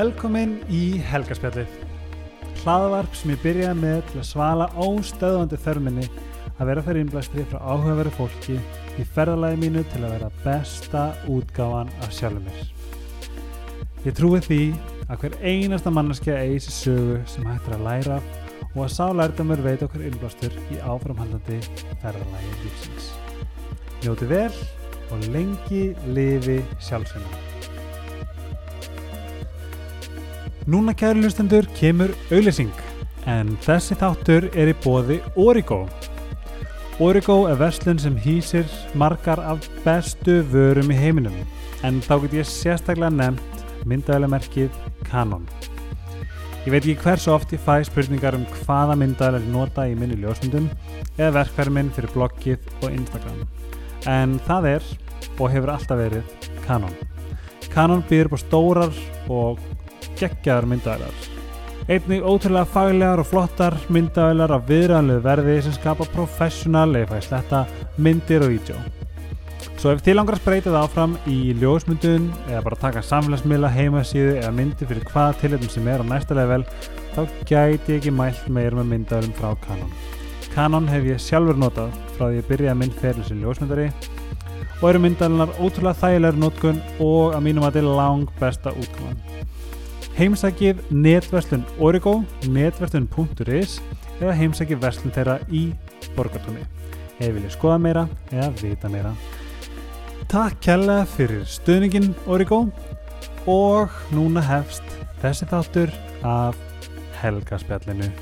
Velkomin í Helgaspjallið. Hlaðvarp sem ég byrjaði með til að svala óstöðvandi þörminni að vera fyrir innblæstri frá áhugaveru fólki í ferðalagi mínu til að vera besta útgáfan af sjálfur mér. Ég trúi því að hver einasta manneskja eigi sér sögu sem hættir að læra og að sá lærdamur veit okkur innblástur í áframhaldandi ferðalagi lífsins. Njóti vel og lengi lifi sjálfsveina. Núna kæru hlustendur kemur auðlýsing en þessi þáttur er í bóði Origo. Origo er verslun sem hýsir margar af bestu vörum í heiminum en þá get ég sérstaklega nefnt myndavælemerkið Canon. Ég veit ekki hversu oft ég fæ spurningar um hvaða myndavæl er nota í minni ljósmyndum eða verkfæri minn fyrir bloggið og Instagram. En það er og hefur alltaf verið Canon. Canon býður på stórar og geggjaðar myndavælar. Einnig ótrúlega faglegar og flottar myndavælar af viðræðanlegu verði sem skapa professional eða fæði sletta myndir og vídeo. Svo ef þið langar að spreita það áfram í ljósmyndun eða bara taka samfélagsmiðla heimasíðu eða myndi fyrir hvaða tilhættum sem er á næsta level þá gæti ég ekki mælt meir með myndavælum frá Canon. Canon hef ég sjálfur notað frá því ég byrjaði minn feril sem ljósmyndari og eru myndavælunar ótrúlega þægilegur notkun og að mínum að þetta er lang besta útkoman. Heimsækið netverslun Origo, netverslun.is eða heimsækið verslun þeirra í borgartóni. Ef viljið skoða meira eða vita meira. Takk kærlega fyrir stuðningin Origo og núna hefst þessi þáttur af helgaspjallinu.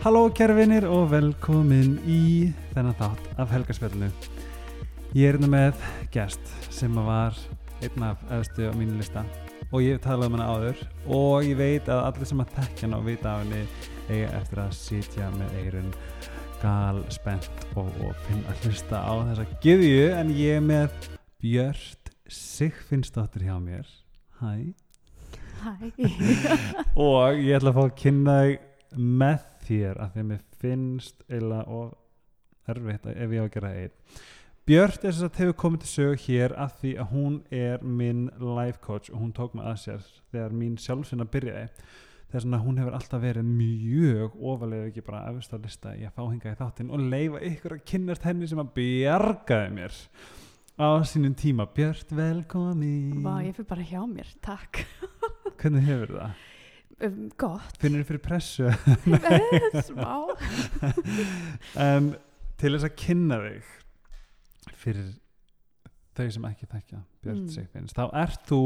Halló kæra vinir og velkomin í þennan þátt af helgaspjallinu. Ég er hérna með gest sem var einn af efstu á mínu lista og ég hef talað um hana áður og ég veit að allir sem að þekkja hana og vita af henni eiga eftir að sitja með eirun gal spennt og, og finna að hlusta á þessa gyðju en ég er með Björn Sigfinnsdóttir hjá mér. Hæ. Hæ. og ég ætla að fá að kynna þig með þér af því að mér finnst eiginlega og erfitt að- ef ég á að gera einn. Björt er þess að hefur komið til sögu hér af því að hún er minn life coach og hún tók mig að sér þegar mín sjálfsvinna byrjaði. Þess að hún hefur alltaf verið mjög ofalega ekki bara efist á lista í að fá hinga í þáttinn og leifa ykkur að kynnast henni sem að bjargaði mér á sínum tíma. Björt, velkomin. Vá, ég fyrir bara hjá mér, takk. hvernig hefur það? Um, gott. finnur þið fyrir pressu? Smá. um, til þess að kynna þig fyrir þau sem ekki þekkja Björn Mm. Sigfinns þá ert þú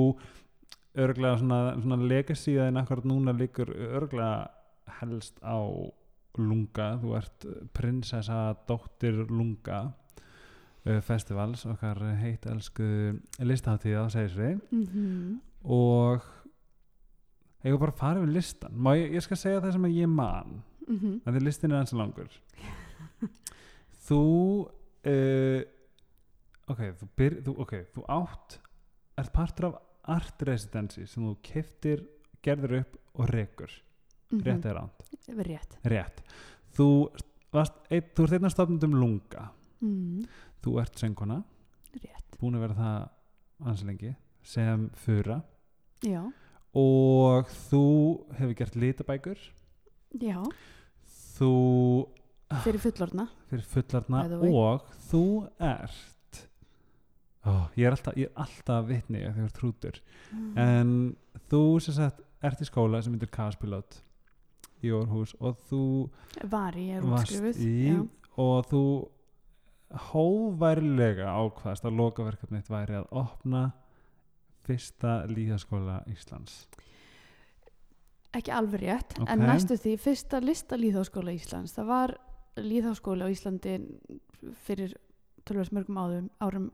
örglega svona, svona legasíðaðin akkurat núna líkur örglega helst á Lunga, þú ert prinsessa dóttir Lunga uh, festivals, okkar heit elsku listaháttíð á segisvið Mm og ég var bara að fara við listan Má ég, ég skal segja það sem ég man -hmm. að því listin er eins og langur þú uh, ok, þú, byr, þú, ok, þú átt ert partur af art residency sem þú keftir, gerður upp og rekur, rétt eða ránt. Rétt. rétt, þú varst ein, þú ert einn af stofnundum lunga Mm. þú ert söngkona, Rétt. búin að vera það ansi lengi, sem fura Já. Og þú hefur gert litabækur Já. þú Fyrir fullorna. fyrir way. og þú ert ó, ég, er alltaf, alltaf vitni að þau er trútur Mm. en þú sem sagt ert í skóla sem myndir kaspilot í Orhús og þú útskrifuð. í Já. og þú hóværilega ákvaðast að lokaverkefnið væri að opna fyrsta líðaskóla Íslands Ekki alveg rétt. Ok. En næstu því, fyrsta lista líðháskóla Íslands. Það var líðháskóla á Íslandi fyrir tölvöld mörgum árum, árum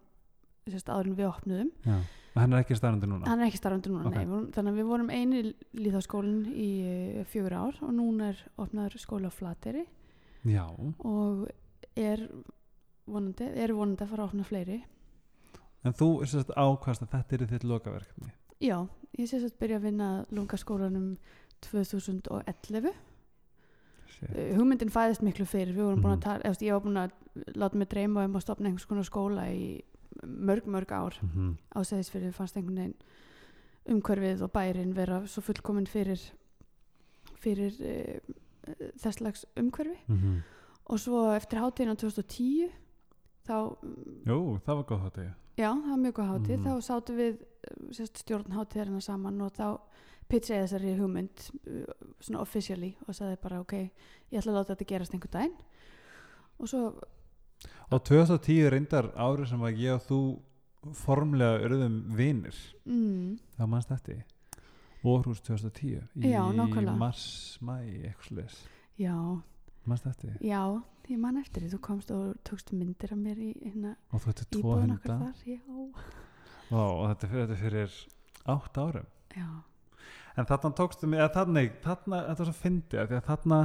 en við opnuðum. Já. og hann er ekki starfandi núna Hann er ekki starfandi núna, Ok. nei. Þannig að við vorum eini líðháskólinn í eh, fjögur ár og núna er opnaður skóla á Flateri já, og er vonandi, er vonandi að fara að opna fleiri en þú sem sagt ákvaðast að þetta er þitt lokaverkefni já, ég sé að byrja að vinna lungaskólanum 2011 Shit. uh, hugmyndin fæðist miklu fyrir við vorum búin Mhm. að tala, eftir, ég var búin að láta mig dreyma um að stopna einhvers konar skóla í mörg, mörg ár Mhm. á seðisfyrir fannst einhvern veginn umhverfið og bærin vera svo fullkomin fyrir fyrir uh, þess slags umhverfi Mhm. og svo eftir hátíðina 2010 þá, mm, Jú, það var góð þetta já, það var mjög góð hátíð. Mhm. þá sátum við uh, sérst, stjórn hátíðarina saman og þá pitchaði þessari hugmynd uh, svona officially og sagði bara ok, ég ætla að láta þetta gerast einhver daginn. Og svo Og 2010 reyndar árið sem að ég og þú formlega urðum vinir. Mm, þá mannst þetta Orhús 2010 í mars, mæ, eitthvað já, mannst þetta já, ég man eftir því þú komst og tókst myndir af mér í hérna og þú ætti tvo hunda? já, Vá, og þetta er fyrir, þetta er fyrir átt árum? Já, en þarna tókstu mig, eða þarna, þarna þetta var svo fyndið, því að þarna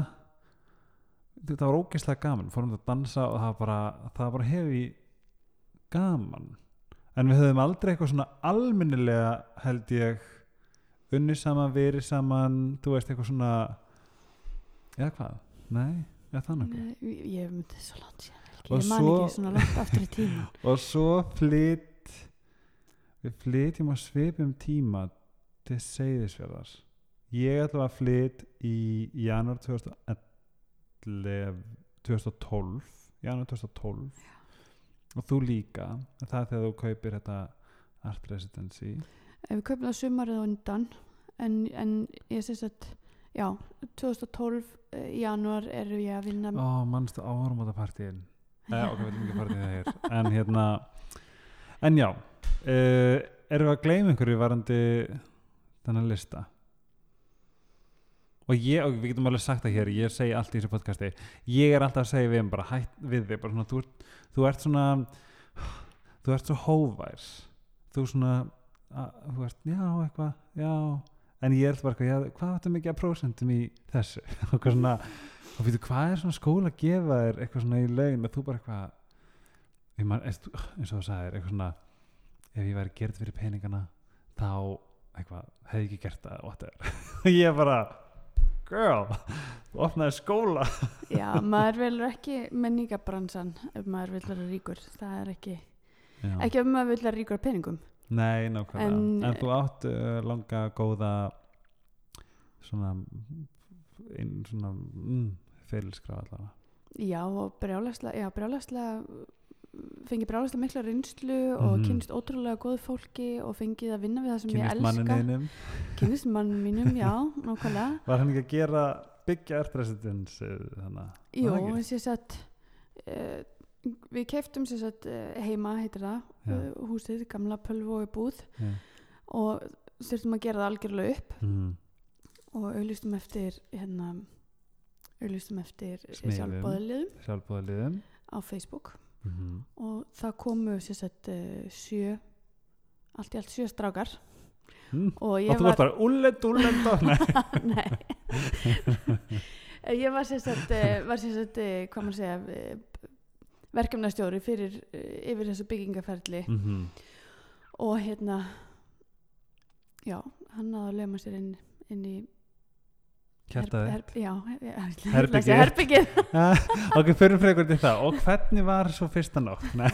þetta var ógeðslega gaman fórum við að dansa og það var bara það bara hefi gaman. En við höfum aldrei eitthvað svona almennilega held ég unni saman, verið saman þú veist eitthvað svona eða hvað, nei, það nokkuð. Nei, ég- myndi svo langt síðan Og ég man ekki svona langt aftur í tíma og svo flytt við flytjum að svipum tíma til Seyðisfjörðar ég ætla að flytt í janúar 2011 2012 janúar 2012 og þú líka það er þegar þú kaupir þetta Art Residency. Við kaupum það sumarið á undan en, en ég syns að já, 2012 uh, í janúar eru ég að vinna ó, mannstu árum á það partíin. Eða ok, við viljum ekki partíin það hér en hérna en já, uh, erum við að gleyma einhverju varandi þennan lista? Og ég, og við getum alveg sagt það hér ég segi allt í þessu podcasti. Ég er alltaf að segja við þeim bara hætt við þig bara svona, þú, ert- þú ert svona þú ert svo hóvær þú svona að, þú ert, já, eitthvað, já en ég er alltaf bara, já, hvað áttu mikið að prósentum í þessu? Og hvað svona og veitu, hvað er svona skóla að gefa þér eitthvað svona í laun? Og þú bara eitthvað eins og þú sagðir eitthvað svona ef ég væri gerð fyrir peningana þá eitthvað, hefði ekki gert það whatever. ég er bara girl, þú opnaði skóla. Já, maður velur ekki menningabransan ef maður vil vera ríkur. Það er ekki, Já. ekki ef maður vil vera ríkur af peningum Nei, nákvæmlega. En, En- þú átt uh, langa góða svona svona mm, ferilskraf allavega. Já, og brjálæslega já, brjálæslega fengið brjálæslega mikla reynslu og Mhm. kynst ótrúlega góðu fólki og fengið að vinna við það sem Kynnist ég elska. manninum Kynnist mann mínum, já, nákvæmlega. Var hann ekki að gera byggja það ekki? þess að uh, við keiftum sér satt uh, heima, heitir það Já. uh, húsið, gamla pölvói búð Já. og þurftum að gera það algjörlega upp mm. og auðlistum eftir hérna auðlistum eftir sjálfbóðaliðum á Facebook mm -hmm. og það komu satt uh, sjö allt í allt sjö strákar mm. og ég varst bara úllend og Nei Ég var sér satt var sér satt, uh, hvað maður segja verkefnastjóri fyrir uh, yfir þessu byggingaferli mm -hmm. og hérna já, hann náði að lögma sér inn, inn í Hjartaði her, já, her, Herbergið. herbyggið Ok, fyrir frekur til það Og hvernig var svo fyrsta nótt? Nei,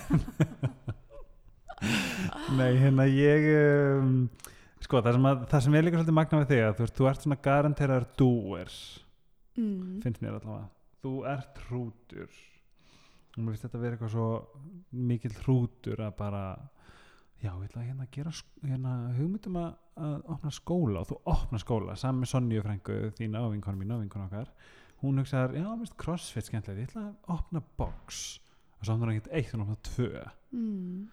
Nei hérna ég um, Sko, það sem, að, það sem er líka svolítið magna við þig að þú, veist, þú ert svona garanteraður doer mm. finnst mér allavega Þú ert hrútur mér finnst þetta að vera eitthvað svo mikill hrútur að bara já, ég ætla hérna að gera sk- hérna, hugmyndum að, að opna skóla og þú opna skóla, saman með Sonju frængu þína og vinkonu mín og vinkonu okkar. Hún hugsaðar, já, mér finnst crossfit skemmtilegt ég ætla að opna box. Og svo hann var ekkert eitt, hún opna tvö. Mm.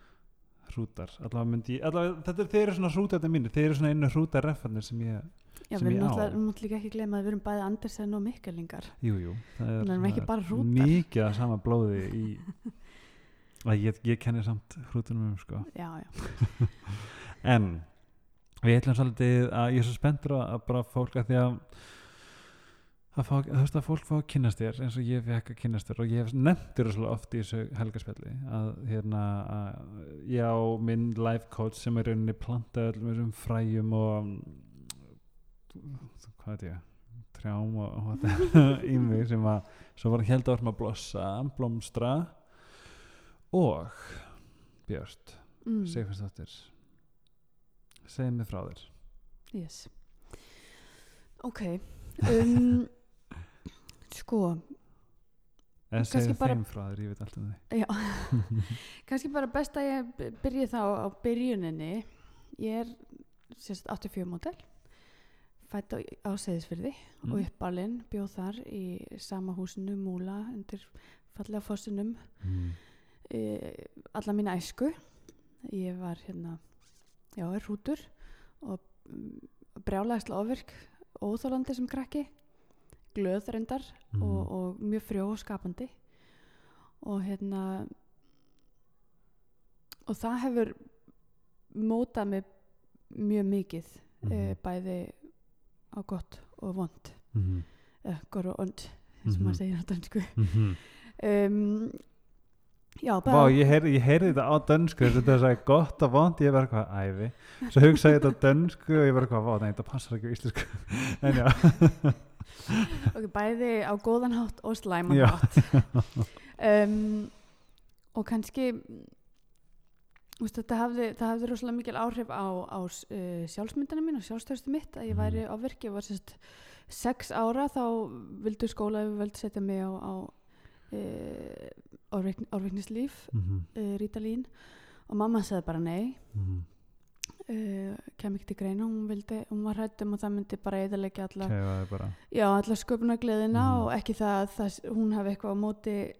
Hrútar, allavega myndi ég allavega, þetta er þeir eru svona hrútarnir mínir þeir eru svona einu hrútarreffarnir sem ég Já, Sem við ég á. náttúrulega við náttúrulega ekki gleyma að við erum bæði Andersen og Mikkelingar Jú, jú, það er, það er bara hrútar. mikið að sama blóði í að ég, ég kenni samt hrútunum um sko Já, já, en við ætlum svolítið að ég er svo spenntur að, að bara fólk að því að að, þú veist, að fólk fá að kynnast þér eins og ég fekk að kynnast þér og ég hef nefndir svo oft í þessu helgarspjalli að hérna að, já, minn life coach sem er rauninni planta öllum þessum fræjum og hvað veit ég trjám og, þetta í mig sem að svo var held árum að blossa blómstra og Björst mm. Sigfinsdóttir segð mér frá þér yes ok um, sko eða bara- þeim frá þér, ég veit allt um þig Já, kannski bara best að ég byrji þá á byrjuninni. Ég er sérst 84 mótel, fætt á, á Seyðisfyrði Mm. og uppalinn, bjóð þar í sama húsinu, Múla, undir fallega fossinum, mm. e, alla mína æsku. Ég var hérna, já, er hrútur og mm, brjálæðislega ofirk, óþólandi sem krakki, glöð reyndar Mhm. og, og mjög frjó og skapandi og hérna og það hefur mótað mig mjög mikið mm Mhm. bæði á gott og vond eða gott og ond eins og Mhm. maður segir á dansku Mhm. um, já, Vá, ég heyrði, ég heyrði þetta á dönsku þetta er svo gott og vond, ég verði eitthvað æfi svo hugsaði ég þetta á dönsku og ég verði eitthvað, vá, nei, þetta passar ekki á íslensku. En já. Ok, bæði á góðan hátt og slæman hátt. Um, og kannski Úst, þetta hafði, það hafði rosalega mikil áhrif á, á uh, sjálfsmyndina mín og sjálfstörstu mitt að ég Mhm. væri ofvirk, ég var sérst sex ára þá vildu skóla við völdu setja mig á, á uh, árveikn, árveiknislíf Mhm. uh, Rítalín og mamma sagði bara nei Mhm. uh, kem ekki til greina, hún vildi hún var hrættum og það myndi bara eðalegja alla Kæfaði bara já, alla sköpunargleðina Mhm. og ekki það að það, hún hafi eitthvað á móti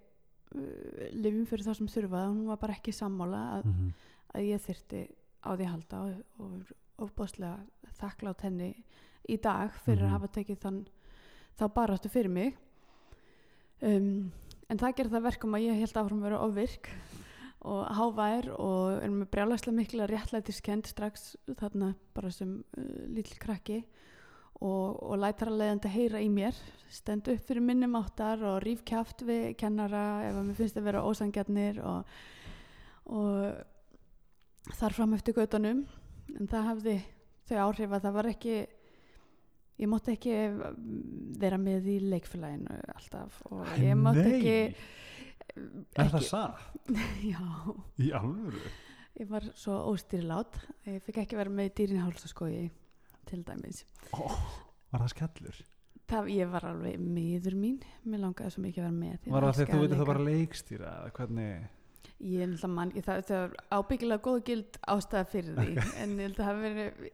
uh, lifum fyrir það sem þurfa hún var bara ekki sammála að, Mhm. að ég þyrti á því halda og, og ofbáslega þakklátt henni í dag fyrir Mhm. að hafa tekið þann þá baráttu fyrir mig um, en það gerir það verkum að ég held áfram að vera ofvirk og hávær og er með brjálæslega mikla réttlætiskend strax þarna bara sem uh, lítill krakki og, og lætar að leiðandi heyra í mér stend upp fyrir minnum áttar og ríf kjaft við kennara ef að mér finnst að vera ósangjarnir og, og þar fram eftir göttunum en það hafði þau áhrif að það var ekki ég mátti ekki vera með í leikfélaginu alltaf og ég mátti Nei. ekki Er það satt? já, Í alvöru? ég var svo óstýrilát ég fikk ekki vera með í dýrin hálsaskogi til dæmis Ó, var það skellur? það, ég var alveg miður mín mér langaði svo mikið að vera með Var það þegar þú veitir að það bara leikstýra hvernig? Ég held að mann, það, það er ábyggilega góð gild ástæða fyrir því en ég held að það hafi verið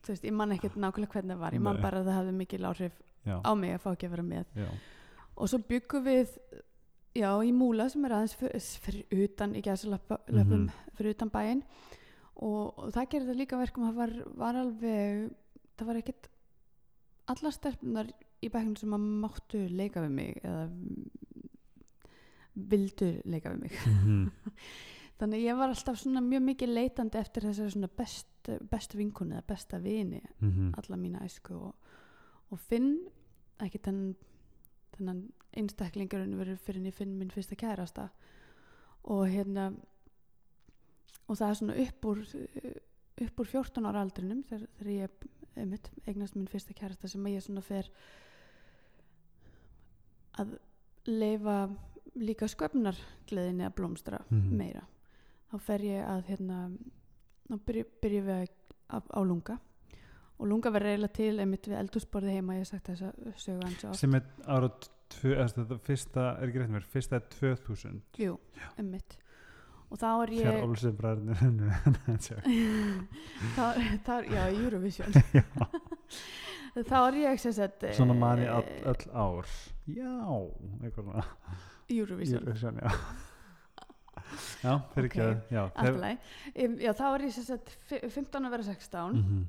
þú veist, ég man ekkert nákvæmlega hvernig það var. Ég man bara að það hafði mikil áhrif Já, á mig að fá ekki að vera með. Já. Og svo byggum við já, í Múla sem er aðeins fyrir, fyrir utan, ekki aðeins löpum Mhm. fyrir utan bæinn. Og, og það gerir það líka verkum að það var, var alveg það var ekkert allar stelpunar í bæknum sem að máttu leika við mig eða vildu leika við mig Mhm. þannig að ég var alltaf svona mjög mikið leitandi eftir þessari svona best, bestu vinkunu eða besta vini Mhm. alla mína æsku og, og finn ekki þennan, þennan einstaklingurinn verið fyrir en ég finn minn fyrsta kærasta og hérna og það er svona upp úr upp úr 14 ára aldrinum þegar, þegar ég einmitt, eignast minn fyrsta kærasta sem ég svona fer að leifa líka sköpnargleðinni að blómstra Mhm. meira. Þá fer ég að hérna þá byrja, byrja við á, á lunga. Og lunga verður eiginlega til einmitt við eldhúsborði heima ég hef sagt þess að sögu hans og Sem er ára fyrsta, er ekki rétt mér, fyrsta er 2000 jú, einmitt. Og þá er ég Olsen bræðinir þá, þá, já, Eurovision. Já, þá er ég sem sagt svona manni eh, öll, öll ár. Já, eitthvað Eurovision Eurovision, já Já, fyrir Ok, ekki Já. Em, já, þá er ég fi- 15 að vera 16 Mhm.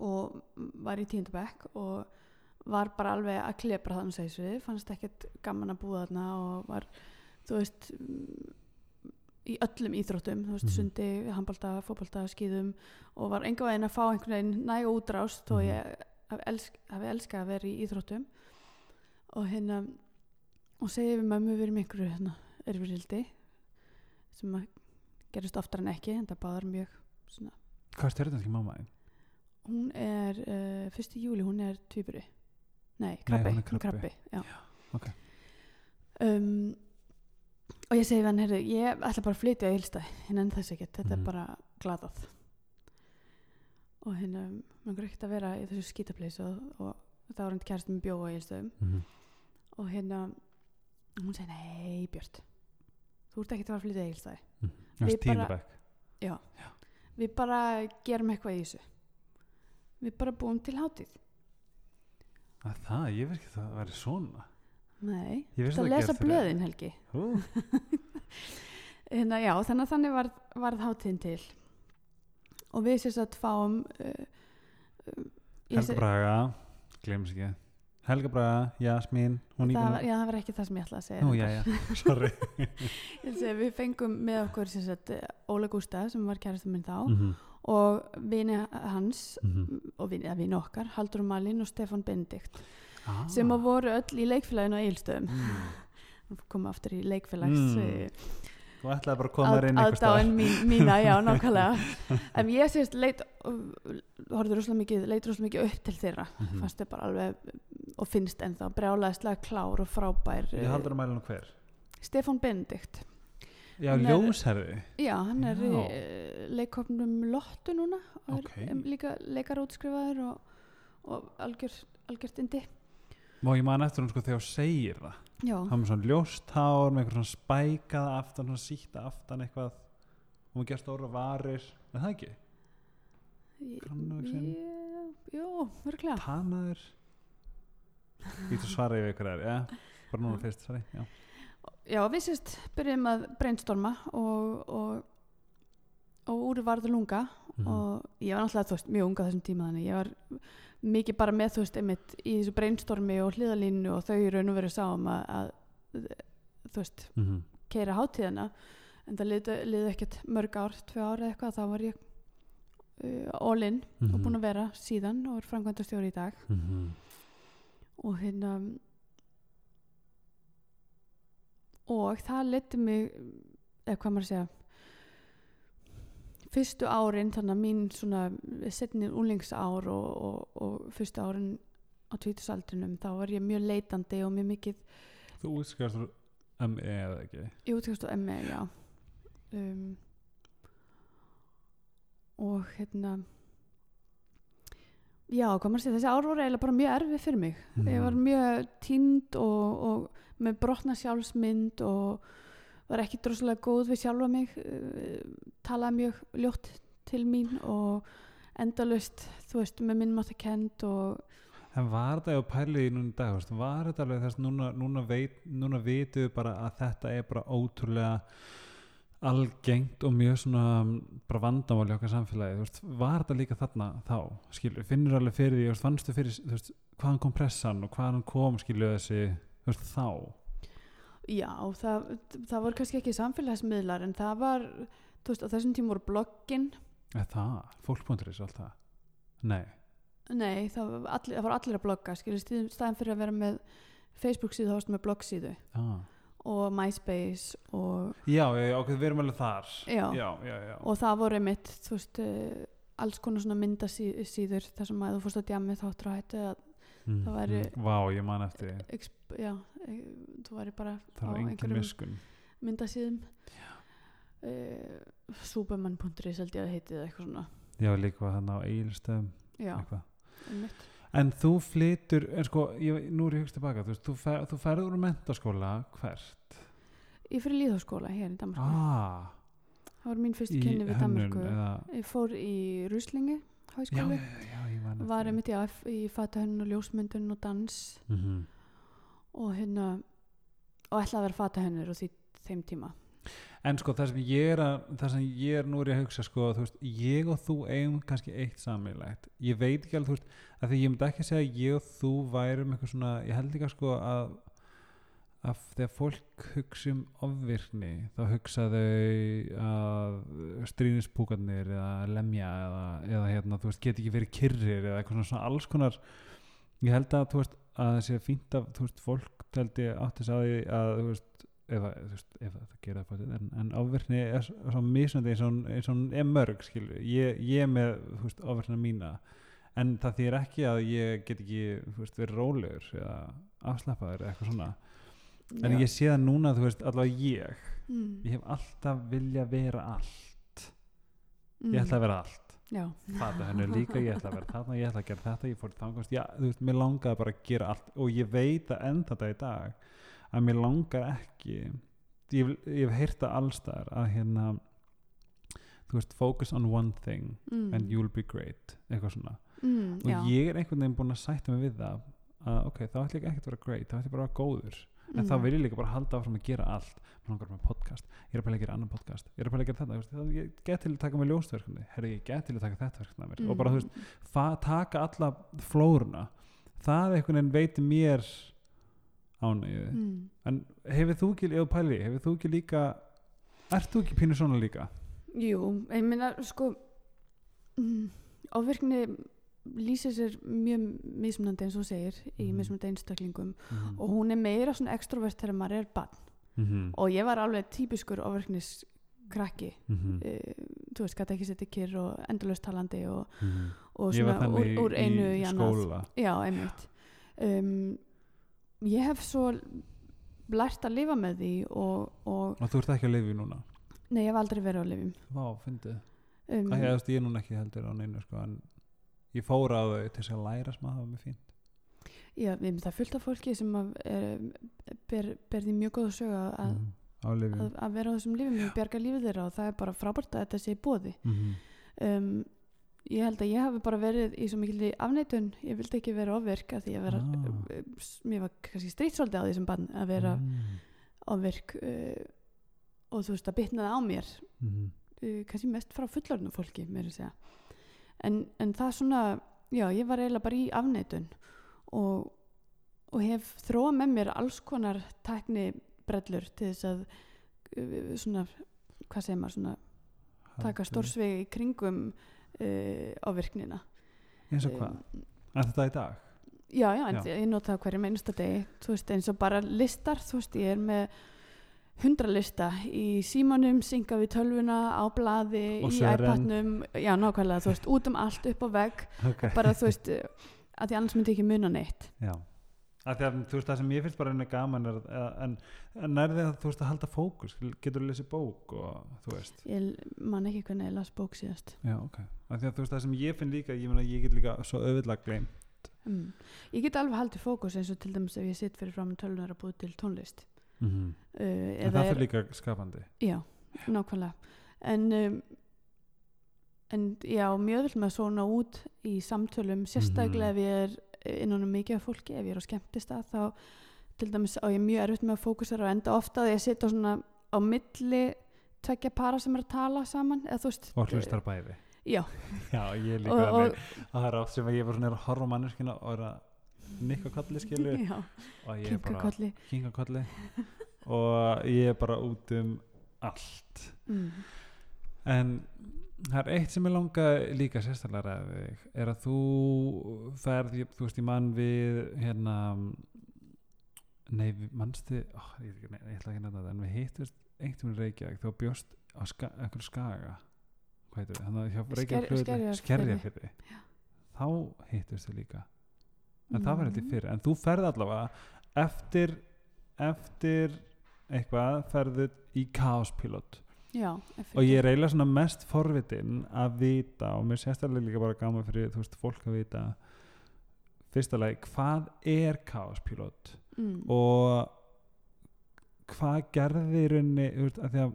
og var í tíundabæk og var bara alveg að klepra þannig segis við, fannst ekkert gaman að búa þarna og var, þú veist mm, í öllum íþróttum, þú veist, Mhm. sundi handbalta, fótbalta, skýðum og var enga veginn að fá einhvern veginn næg útrás þó Mhm. ég hafi, elsk, hafi elskað að vera í íþróttum og hérna og segi við mömmu við erum einhverju hérna erfirildi sem að gerist oftar en ekki en það báðar mjög svona Hvað er stjörnum mamma þín? hún er uh, fyrsti júli, hún er tvíburi nei, Nei, krabbi, hún er krabbi. já. ok. um, og ég segi við hann herri, ég ætla bara að flytja á Eilstæð en enn þess ekkert, þetta Mhm. er bara glatað og hérna maður er ekkert að vera í þessu skítapleys og, og það var hann kærast með bjóa á Eilstæðum Mm og hérna hún segi, nei Björn þú ert ekki að fara að flytja á Eilstæði -hmm. Við bara- bekk. við bara gerum eitthvað í þessu. Við bara búum til hátíð. Að Það, ég veist ekki að það væri svona. Nei, vissi það það lesa blöðin Helgi. Hérna, já, þannig að þannig varð, varð hátíðin til. Og við sérst að fáum uh, uh, Helga Braga Glems ekki Helga Braga, Jasmín það, já, það var ekki það sem ég ætlaði að segja Nú, já, já, sorry segja, við fengum með okkur sagt, Óla Gústa sem var kærastum minn þá Mhm, og vini hans mhm. og vini, vini okkar, Haldur Malin og Stefan Benedikt Ah. sem voru öll í leikfélaginu á Eilstöðum Mm. koma aftur í leikfélags Mm. mm. Þú ætlaði bara að koma þér inn einhvers staðar. aðdáin mín, mína, já, nákvæmlega en ég sést leit horfður rosalega mikið, leit rosalega mikið upp til þeirra Mhm. fannst þau bara alveg og finnst ennþá brjálæðislega klár og frábær Ég haldur að mæla nú hver Stefan Benedikt Já, Hann er- ljósherði já, hann er Já. í leikofnum Lottu núna og er Ok. em, líka leikar útskrifaður og, og algjör, algjört indi Má ég man eftir hún sko þegar þú segir það? Já, Það með svona ljóst hár með eitthvað svona spækað aftan, svona síta aftan eitthvað. Og hún gerst stóra varir. Er það ekki? grannvaxin. Ég- jú, örglega Tanaður. Ég þú svara við ykkur er, já. Bara núna fyrst, sorry já. já, við sérst byrjum að brainstorma og, og, og úr varður lunga. Mhm. og ég var náttúrulega veist, mjög unga þessum tíma þannig. Ég var mikið bara með þú veist einmitt í þessu brainstormi og hliðalínu og þau raun og verið sáum að, að þú veist, Mhm. keira hátíðina en það liði, ekkert mörg ár, tvö ár eða eitthvað þá var ég uh, all in og Mhm. búin að vera síðan og er framkvæmdastjóri í dag Mhm. og hérna og það leti mig eða hvað maður að segja fyrstu árin þannig að mín svona setni úlingsár og, og, og fyrstu árin á tvítusaldrinum þá var ég mjög leitandi og mjög mikið Þú útskjáðast úr ME eða ekki? Í útkastu ME, já. Um, og hérna já, hvað maður að segja þessi ár voru eiginlega bara mjög erfið fyrir mig. Ég var mjög tínd og, og með brotna sjálfsmynd og var ekki droslega góð við sjálfa mig uh, talaði mjög ljótt til mín og endalust þú veist með minn mátti kend og En var þetta ef pælið í núna í dag, var þetta alveg þess núna, núna, veit, núna við bara að þetta er bara ótrúlega algengt og mjög svona bara vandamáli okkar samfélagi, veist, var þetta líka þarna þá, skilur, finnur alveg fyrir því, veist, fannstu fyrir, veist, hvaðan kom pressan og hvaðan kom, skilur þessi, þá já, það, það voru kannski ekki samfélagsmiðlar en það var þú veist, á þessum tíma voru bloggin eða það, fólk.is og allt það Nei, nei, það var allir, voru allir að blogga skilur, stíðum staðan fyrir að vera með Facebook síðu, þá varstu með blogg síðu ah. og MySpace og, Já, já, já, ok, við erum alveg þar Já. já, já, já. og það voru mitt þú veist, uh, alls konar svona myndasíður þar sem að þú fórst að djami þáttur að hættu að Mm, það væri- mm, Vá, ég man eftir því. Já, e, þú væri bara það á einhverjum myndasíðum. Uh, superman.is held ég að heiti eða eitthvað svona. Já, líka þarna á eigilstöðum já, einmitt. En þú flytur, en sko, ég, nú er ég hugst tilbaka, þú veist, þú, fer, þú ferður úr mentaskóla hvert? ég fyrir líðháskóla hér í Danmarku Ah, það var mín fyrst í kynni við Danmarku eða, ég fór í Ruslingi já, háskóli já, já, ég man var einmitt já, í fatahönnun og ljósmyndun og dans. Mm -hmm. Og hérna og ætlaði að vera fatahönnur og því þeim tíma En sko, það sem ég er að, það sem ég er nú ég að hugsa, sko, veist, ég og þú eigum kannski eitt sammeilegt. Ég veit ekki alveg, þú veist, að því ég myndi ekki segja að ég og þú værum eitthvað svona, ég held líka sko að að þegar fólk hugsa um ofvirkni þá hugsa þau að stríðispúkarnir eða lemja eða, eða hérna, þú veist, geti ekki verið kyrrir eða eitthvað svona alls konar ég held að, þú veist, að það sé fínt að þú veist, fólk teldi átti þess að því að þú veist, ef, þú veist, ef að það gera það en, en ofverkni er svo misnandi eins og hún- er mörg skilur, ég, ég með þú veist, ofverkna mína en það þýr ekki að ég get ekki þú veist, verið rólegur eða afslappaður eða eitthvað svona en Já. ég sé það núna, þú veist, allavega ég mm. ég hef alltaf vilja vera allt mm. ég ætla að vera allt Fata hennu líka, ég ætla að vera þarna ég ætla að gera þetta, ég fór þangast já, þú veist, mér langaði bara að gera allt og ég veit að enda þetta í dag að mér langar ekki ég, hef heyrt það allstar að hérna þú veist, focus on one thing mm. and you'll be great eitthvað svona mm, og já. ég er einhvern veginn búin að sætta mig við það að ok, þá ætla ég ekki að vera great þá ætla ég bara að vera góður en þá Mm. vil ég líka bara halda áfram að gera allt. Mér langar með podcast, ég er að pæla að gera annan podcast. Ég er að pæla að gera þetta, þá ég get til að taka með ljóstverkefni, herri ég get til að taka þetta verkefni af mér. Og bara þú veist, fa- taka alla flóruna. Það einhvern veginn veitir mér ánægju. Mm. en hefur þú ekki, þú pæli hefur þú ekki líka ert þú ekki pínu svona líka? Jú, ég meina sko mm, ofvirkni lýsir sér mjög mismunandi eins og segir í Mhm. mismunandi einstaklingum. Mm og hún er meira svona extrovert þegar maður er barn. -hmm. og ég var alveg típiskur ofvirknis krakki Mm -hmm. uh, þú veist, gæti ekki setja kyrr og endurlaust talandi og, og ég var svona úr, úr einu í í skóla. Já, einmitt. Um, Ég hef svo lært að lifa með því og, og og þú ert ekki að lifa í núna? Nei, ég hef aldrei verið á lifum Vá, fyndið. Um, ég, veist, ég núna ekki heldur á neinu sko, en ég fór á þau til að læra smá það var mér fínt Já, við það er fullt af fólki sem að, er, ber, ber því mjög sög að, Mhm. á lifjum að, að vera á þessum lífum og bjarga lífið þeirra og það er bara frábært að þetta sé bóði Mhm. um, ég held að ég hafi bara verið í svo mikil afneitun, ég vildi ekki vera ofvirk að því að vera, Ah. mér var kannski strýtt svolítið á því sem bann að vera Mm. ofvirk uh, og þú veist að bitnaði á mér Mhm. uh, kannski mest frá fullorðnu fólki mér að segja en, en það svona, já ég var eiginlega bara í afneitun og, og hef þróað með mér alls konar tækni brellur til þess að uh, svona, hvað segir maður svona, taka stórsvegi í kringum uh, ofvirknina eins og hvað, er þetta í dag? Já, já, en Já. ég nota það hverjum einasta degi. Þú veist, eins og bara listar þú veist, ég er með hundra lista í símanum, synga við tölvuna á blaði, Og í iPadnum já, nákvæmlega, þú veist, út um allt upp á vegg okay. bara, þú veist, að því annars myndi ekki muna neitt. Já. Að því að þú veist það sem ég finnst bara einnig gaman er, að- en, en er þið að þú veist að halda fókus getur þú lesið bók og þú veist? Ég man ekki hvernig ég las bók síðast. Já ok, að því að þú veist það sem ég finn líka ég ég get líka svo auðvitað gleym mm. ég get alveg haldið fókus eins og til dæmis ef ég sitt fyrir fram tölvunar að búið til tónlist mm -hmm. uh, en það er- líka skapandi Já, nákvæmlega en um, en já, mjög vill með svona út í samtölum, sérstaklega Mhm. ef ég er innan um mikið af fólki, ef ég er á skemmtistað þá til dæmis á ég mjög erfitt með að fókusera og enda ofta að ég sitja svona á milli tvekja para sem er að tala saman eða veist og hlustar bæði Já, já ég líka og, og, og, það er oft sem að ég bara svona að horfa manneskina og er að nikka kolli skilu já, og ég er bara kolli kinka kolli og ég er bara út um allt. Mm. En það er eitt sem ég langa líka sérstaklega þig er að þú ferð, ég- þú veist, ég mann við hérna nei, mannstu oh, ég, nei, ég ætla ekki að nefna þetta en við hittust einhvern veginn Reykjavík þá bjóst á ska, einhverju skaga hvað heitir við, þannig að skerjafyrði þá hittust þið líka en það var eitthvað fyrir en þú ferð allavega eftir eftir eitthvað ferðu í kaospilot Já, og ég er eiginlega svona mest forvitin að vita og mér sérstaklega líka bara gaman fyrir þú veist fólk að vita fyrsta lagi hvað er kaospilot mm. og hvað gerði í rauninni þú veist, að því að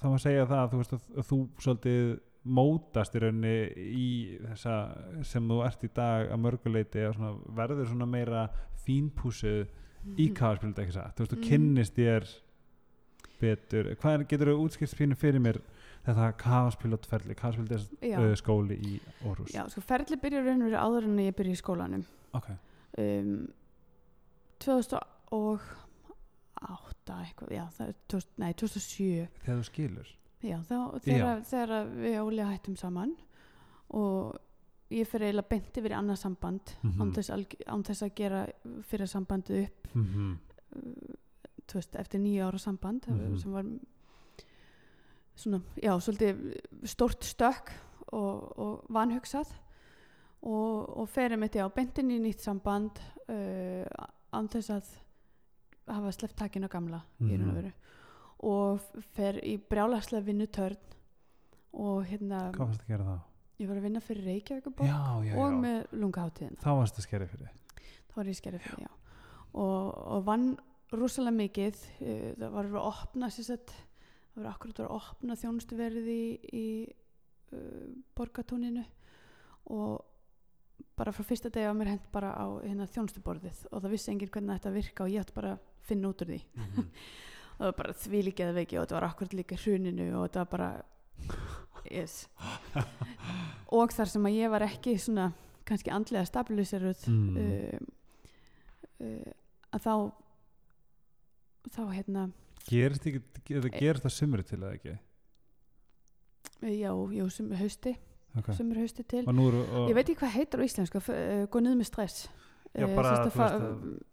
þá maður segja það þú veist að, að þú svolítið mótast í rauninni í þessa sem þú ert í dag að mörguleiti og svona, verður svona meira fínpúsuð í kaospilot ekki satt, þú veist, þú Mhm. kynnist þér betur, hvað er, getur þú útskipt pínu fyrir mér þetta kaospilotferli, kaospilot Já. uh, skóli í Orhus. Já, sko ferli byrjar raun og verið áður en ég byrja í skólanum. Ok, um, 2008 eitthvað, já, það er 2000, nei, 2007 þegar þú skilur já, þá, þegar, þegar við Óli hættum saman og ég fyrir eiginlega beint yfir í annað samband Mhm. án, þess, alg- án þess að gera fyrir sambandið upp Mhm. uh, þú veist, eftir nýja ára samband Mhm. sem var svona, já, svolítið stórt stökk og, og vanhugsað og, og ferið mitt, já, beintin í nýtt samband uh, án þess að hafa sleppt takinu gamla í raun og Mhm. veru og fer í brjálagslega vinnutörn og hérna Hvað fannst að gera þá? ég var að vinna fyrir Reykjavíkuborg Já, já, og já. með lungaháttíðina Þá varst það skerið fyrir. þá var ég skerið fyrir, já og, og vann rosalega mikið uh, það var að opna sett, það var akkurat að opna þjónustuverið í, í uh, borgatúninu og bara frá fyrsta degi á mér hent bara á hérna, þjónustuborðið og það vissi enginn hvernig þetta virka og ég ætti bara að finna út úr því Mhm. og það var bara þvílíkið veiki og þetta var akkurat líka hruninu og þetta var bara yes. og þar sem að ég var ekki svona kannski andlega stabiliseruð Mm. uh, uh, að þá þá hérna Gerist ekki, þetta gerist það sumri til eða ekki? já, já, sem hausti Ok. sem er hausti til Og og ég veit ekki hvað heitir á íslensku uh, gå niður með stress Já, Eh, bara, að fa-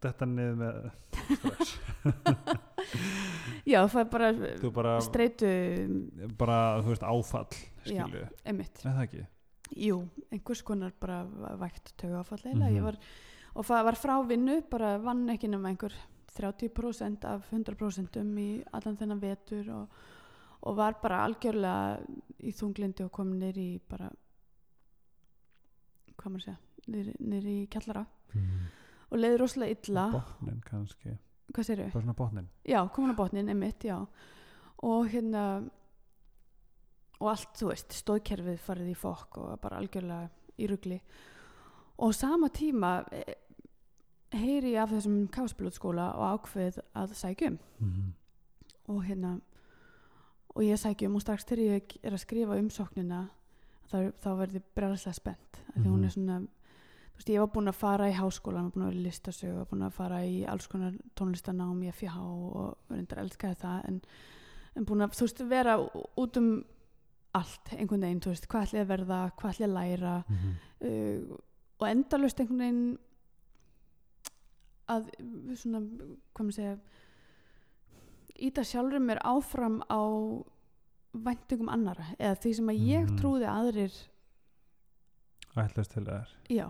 þetta niður með strax. já, það er bara bara, streitu bara, þú veist, áfall, Já. Er það ekki? Jú, einhvers konar bara vægt tögafall eiginlega. Mhm. Ég var, og það var frá vinnu, bara vann ekki nema einhver 30% af 100% í allan þennan vetur og, og var bara algjörlega í þunglindi og kom nýr í bara hvað maður segja nýr, nýr í kjallara Mm. og leiði rosalega illa Botnin kannski. Bara svona botnin. Já, komin á botnin, emitt, já og hérna og allt, þú veist, stóðkerfið farið í fokk og bara algjörlega í rugli og sama tíma eh, heyri ég af þessum káspilotskóla og ákveð að sækjum Mm. og hérna og ég sækjum og strax þegar ég er að skrifa umsóknina þá, þá verði brjálæslega spennt af því hún Mhm. er svona þú veist, ég var búin að fara í háskólan var búin að vera í listasögu, var búin að fara í alls konar tónlistanám í FIH og reyndar elskaði það en, en búin að, þú veist, vera út um allt, einhvern veginn, þú veist, hvað ætli að verða, hvað ætli að læra Mm. uh, og endalust einhvern veginn að svona, hvað maður segja íta sjálfur mér áfram á væntingum annara eða því sem að ég Mhm. trúði að aðrir Ætlast til þær. já,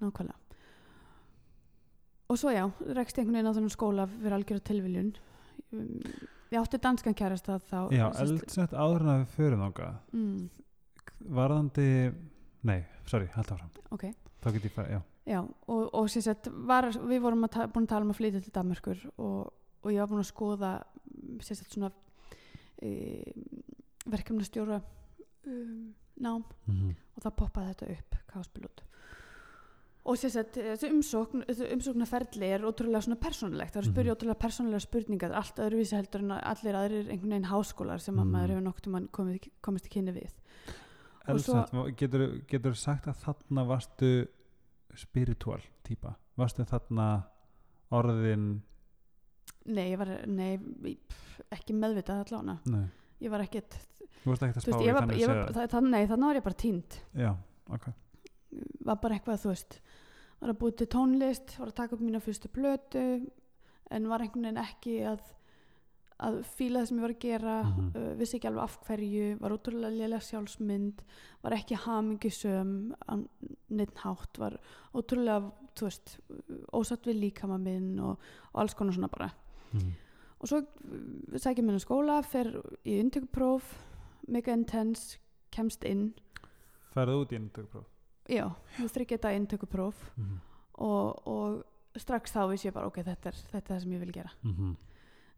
nákvæmlega og svo já rekst einhvern veginn á þennan skóla fyrir algjörða tilviljun ég átti danskan kærasta þá Já, eldsnett áður en að við förum þánga. mm, Varðandi, nei, sorry, halda áfram. ok Þá get ég fara, já. Já, og, og sagt, var, við vorum að búin að tala um að flytja til Danmarkur og, og ég var búin að skoða sagt svona e, verkefnastjóra um, nám Mm. og það poppaði þetta upp, káspilot og sagt, þessi umsókn þessi umsóknarferli er ótrúlega svona persónulegt það er að spyrja Mhm. ótrúlega persónulega spurningar allt öðruvísi heldur en allir aðrir einhvern veginn háskólar sem að Mhm. maður hefur nokkuð mann komið, komist í kynni við Eldsnett, getur, getur sagt að þarna varstu spiritual típa? Varstu þarna orðin, nei, ég var, nei, pff, ekki meðvitað allána nei, ég var ekkert þú varst ekkert að Þú spá veist, í þannig að segja. það, það, nei, þannig var ég bara tínd Já, ok. Var bara eitthvað, þú veist var að búið til tónlist, var að taka upp mína fyrstu plötu en var einhvern veginn ekki að að fíla það sem ég var að gera Mhm. uh, vissi ekki alveg af hverju, var útrúlega lélega sjálfsmynd, var ekki hamingisöm á neitt hátt, var ótrúlega þú veist, ósatt við líkama minn og, og alls konar svona bara Mm. og svo uh, sækja mér á skóla fer í undirpróf mega intense, kemst inn Færðu út í inntökupróf? Já, þú þryggja þetta inntökupróf Mm. og, og strax þá vissi ég bara ok, þetta er, þetta er það sem ég vil gera Mm -hmm.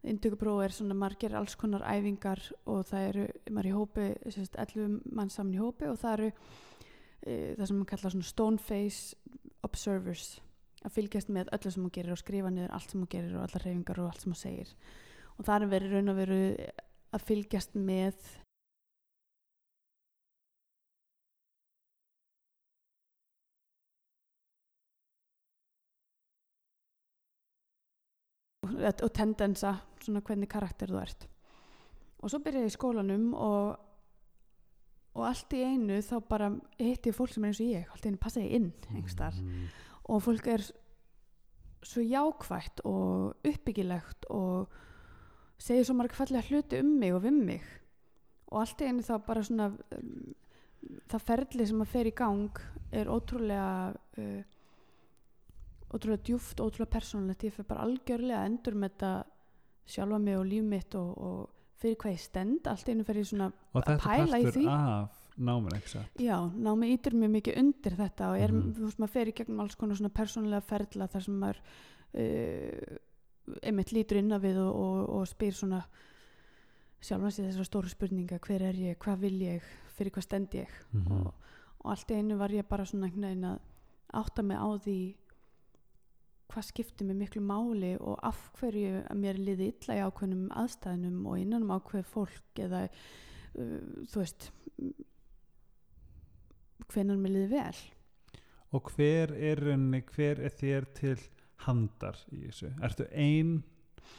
inntökupróf er svona margir alls konar æfingar og það eru, maður er í hópi sérst, 11 mann saman í hópi og það eru e, það sem maður kalla svona stone face observers að fylgjast með öllu sem hún gerir og skrifa niður allt sem hún gerir og allar reyfingar og allt sem hún segir og það er verið raun og veru að fylgjast með og, tendensa svona hvernig karakter þú ert. Og svo byrjaði ég í skólanum og og allt í einu þá bara hitti ég fólk sem er eins og ég allt í einu passa ég inn einhverstaðar Mhm. og fólk er svo jákvætt og uppbyggilegt og segir svo margir fallega hluti um mig og við mig. Og allt í einu þá bara svona um, það ferli sem að fer í gang er ótrúlega uh, ótrúlega djúft, ótrúlega persónulegt. Ég fer bara algjörlega að endur með þetta sjálfa mig og líf mitt og, og fyrir hvað ég stend, allt einu ég svona og þetta er pæla í partur því. af náminn ekki satt? Já, námi ítur mjög mikið undir þetta og er, Mhm. þú veist, maður í gegnum alls konar svona persónulega ferla þar sem maður uh, einmitt lítur inn á við og, og, og spyr svona sjálfan sig þessar stóru spurninga. Hver er ég, hvað vil ég, fyrir hvað stend ég? Mhm. og, og allt einu var ég bara svona einhvern veginn að átta mig á því hvað skiptir mig miklu máli og af hverju að mér liði illa í ákveðnum aðstæðnum og innan um ákveð fólk eða uh, þú veist hvenar mér liði vel. Og hver er rauninni, hver er þér til handar í þessu? Ertu ein,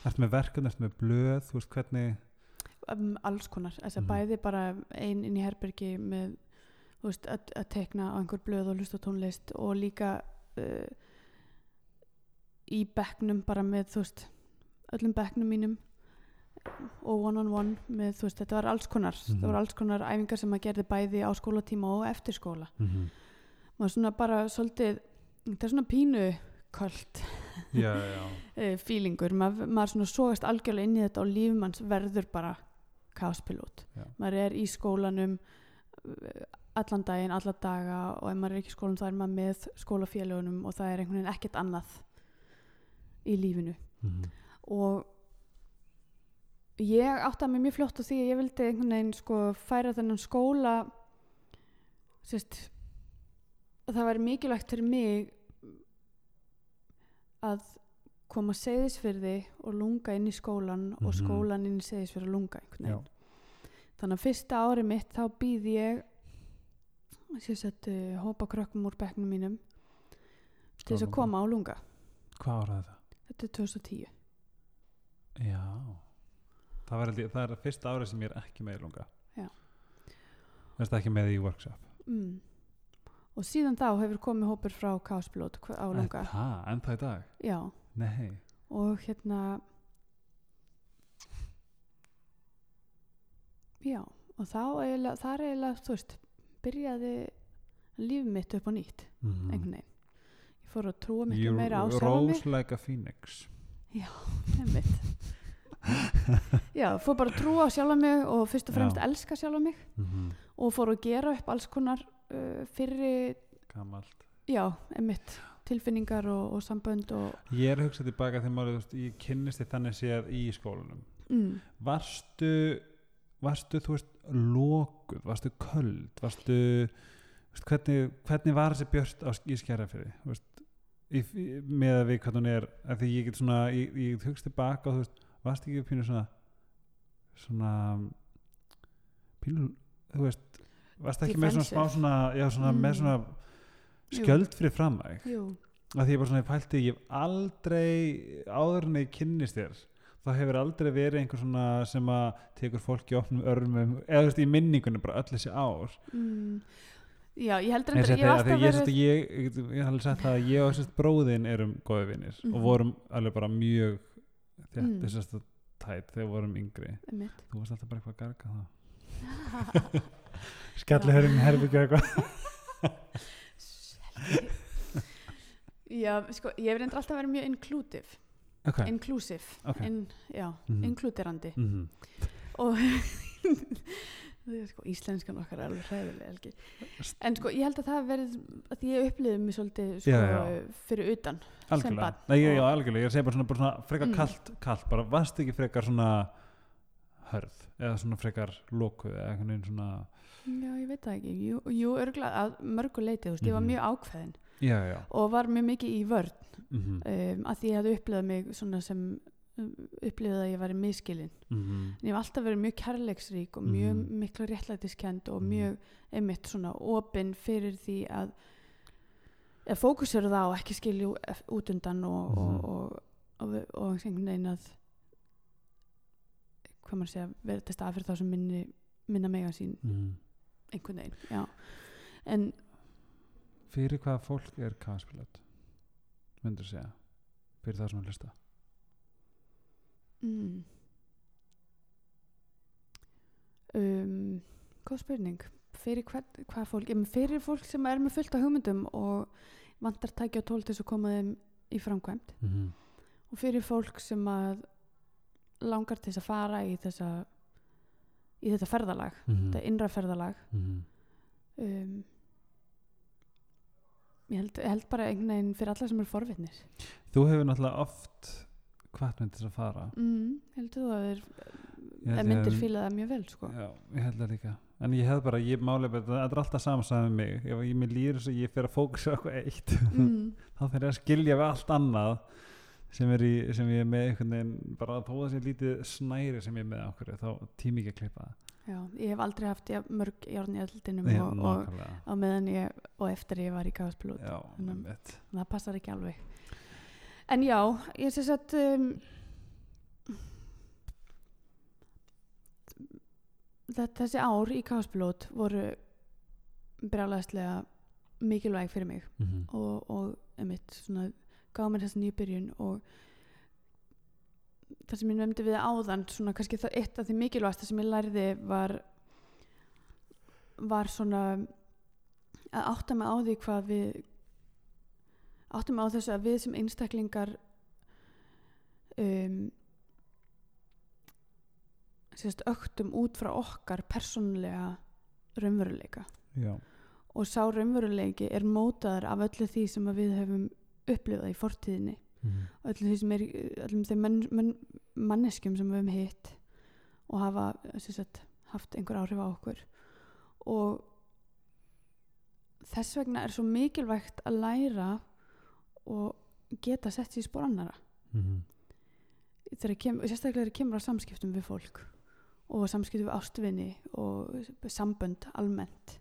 ertu með verkefni? Ertu með blöð, þú veist hvernig? Um, alls konar, þess að Mhm. bæði bara ein inn í herbergi með veist, að, að tekna á einhver blöð og hlusta tónlist og líka uh, í bekknum bara með þú veist, öllum bekknum mínum og one on one með þú veist, þetta var alls konar. Mhm. það voru alls konar æfingar sem maður gerði bæði á skólatíma og eftir skóla. Mm maður svona bara svolítið þetta er svona pínu kvöld uh, feelingur, maður, maður svona sogast algjörlega inn í þetta og líf manns verður bara kaospilot. Já. maður er í skólanum uh, allan daginn, alla daga og ef maður er ekki í skólanum þá er maður með skólafélagunum og það er einhvern veginn ekkert annað í lífinu. Mm og ég átti að mig mjög fljótt á því að ég vildi einhvern veginn sko færa þennan skóla sérst að það væri mikilvægt fyrir mig að koma segðisfyrði og lunga inn í skólan og Mhm. skólan inn í segðisfyrði og lunga þannig að fyrsta ári mitt þá býð ég sérst uh, hópa krökkum úr bekknum mínum til þess að koma á lunga. Hvað áraði það? Þetta er 2010 já. Það, var, það er fyrsta árið sem ég er ekki með í lunga Já. það er ekki með í workshop? Mm. og síðan þá hefur komið hópur frá Káspilót á lunga en það, en það í dag? Já, nei, og hérna já og þá eiginlega, það er eiginlega þú veist, byrjaði líf mitt upp á nýtt mm einhvern veginn fór að trúa miklu meira á sjálfa mig. Rose like a phoenix. Einmitt. Já, fór bara að trúa á sjálfa mig og fyrst og fremst Já. elska sjálfa mig. Mm og fór að gera upp alls konar uh, fyrri, gamalt. Já, einmitt. Tilfinningar og, og sambönd og ég er að hugsa tilbaka þegar maður, veist, ég kynnist þið þannig séð í skólanum. Mm, varstu varstu, þú veist, lokuð? Varstu köld, varstu veist, hvernig, hvernig var þessi björt á, í skjærafyrði með að við hvernig hún er af því ég get svona, ég, ég hugst tilbaka og þú veist, varstu ekki pínu svona svona pínu, þú veist varstu ekki með svona smá svona, já, svona Mm. með svona skjöld fyrir framæg að því ég bara svona ég pælti ég hef aldrei áður en ég kynnist þér þá hefur aldrei verið einhver svona sem að tekur fólk í opnum örmum eða þú veist í minningunum bara öll þessi ár. Mm, já, ég heldur endur ég, ég hef alltaf ég, hef alveg sagt það að ég og bróðin erum góði vinnir Mhm. og vorum alveg bara mjög þétt Mm. þessast tætt þegar vorum yngri einmitt. þú varst alltaf bara eitthvað að garga það skalli hörinn herbyggja eitthvað já, sko, ég hef reyndur alltaf verið mjög inclusive ok, inclusive, Ok. in, já, Mhm. inkluderandi mhm og það er sko, íslenskan okkar er alveg hræðilega en sko, ég held að það verið að ég upplifði mig svolítið sko, Já, já. fyrir utan algjörlega, Nei, já, algjörlega, ég segja bara svona, bara svona frekar Mm. kalt, kalt, bara varst ekki frekar svona hörð eða svona frekar lokuð eða einhvern veginn svona já, ég veit það ekki, jú, jú örgulega að mörgu leiti, þú veist, ég var Mhm. mjög ákveðin og var mjög mikið í vörn. Mhm, um, að ég hefði upplifað mig svona sem um, upplifað að ég var í miskilin mhm, en ég hef alltaf verið mjög kærleiksrík og mjög Mhm. mikla réttlætiskend og Mhm. mjög einmitt svona opinn fyrir því að að fókusera það og ekki skilja út undan og, Mhm. og, og, og, og einhvern veginn að hvað maður segja, vera til stað fyrir þá sem minni, minna mega sín mhm. einhvern veginn, já en Fyrir hvaða fólk er kaspilot? Myndur segja Fyrir það sem að hlusta mm, um, góð spurning fyrir hvað, hvað fólk em, fyrir fólk sem er með fullt af hugmyndum og vantar tækja tól til þess að koma þeim í framkvæmt mm -hmm. og fyrir fólk sem að langar til þess að fara í þessa í þetta ferðalag, Mhm. þetta innra ferðalag Mhm. um, ég, held, ég held bara einhvern veginn fyrir alla sem eru forvitnir Þú hefur náttúrulega oft hvað með þess að fara. Mm, heldur þú að Ég eða ég myndir hef- fíla það mjög vel sko. Já, ég held það líka. En ég hef bara, ég máli bara, þetta er alltaf samansæðið með mig. Ef ég mér líður þess að ég fer að fókusa eitthvað eitt mm, þá þegar ég að skilja við allt annað sem, er í, sem ég er með einhvern veginn bara að sé lítið snæri sem ég er með okkur þá tími ekki að klippa það. Já, ég hef aldrei haft jafn mörg járn í eldinum Já, og, og á meðan ég og eftir ég var í einmitt. það passar ekki alveg en já, ég sé að um, þessi ár í gafaspilút voru brjálæðislega mikilvæg fyrir mig Mhm. og, og emitt svona gaf mér þessa nýju byrjun og það sem ég nefndi við áðan svona kannski það eitt af því mikilvægasta sem ég lærði var var svona að átta mig á því hvað við átta mig á þessu að við sem einstaklingar um sérst öktum út frá okkar persónulega raunveruleika. Já, og sá raunveruleiki er mótaður af öllu því sem við höfum upplifað í fortíðinni. Mhm. öllu því sem er öllum þeim mann, mann, manneskjum sem við höfum hitt og hafa sagt, haft einhver áhrif á okkur. Og þess vegna er svo mikilvægt að læra og geta sett sér spór annara Mhm. þegar kem, sérstaklega þegar kemur á samskiptum við fólk og samskiptum við ástvinni og sambönd almennt.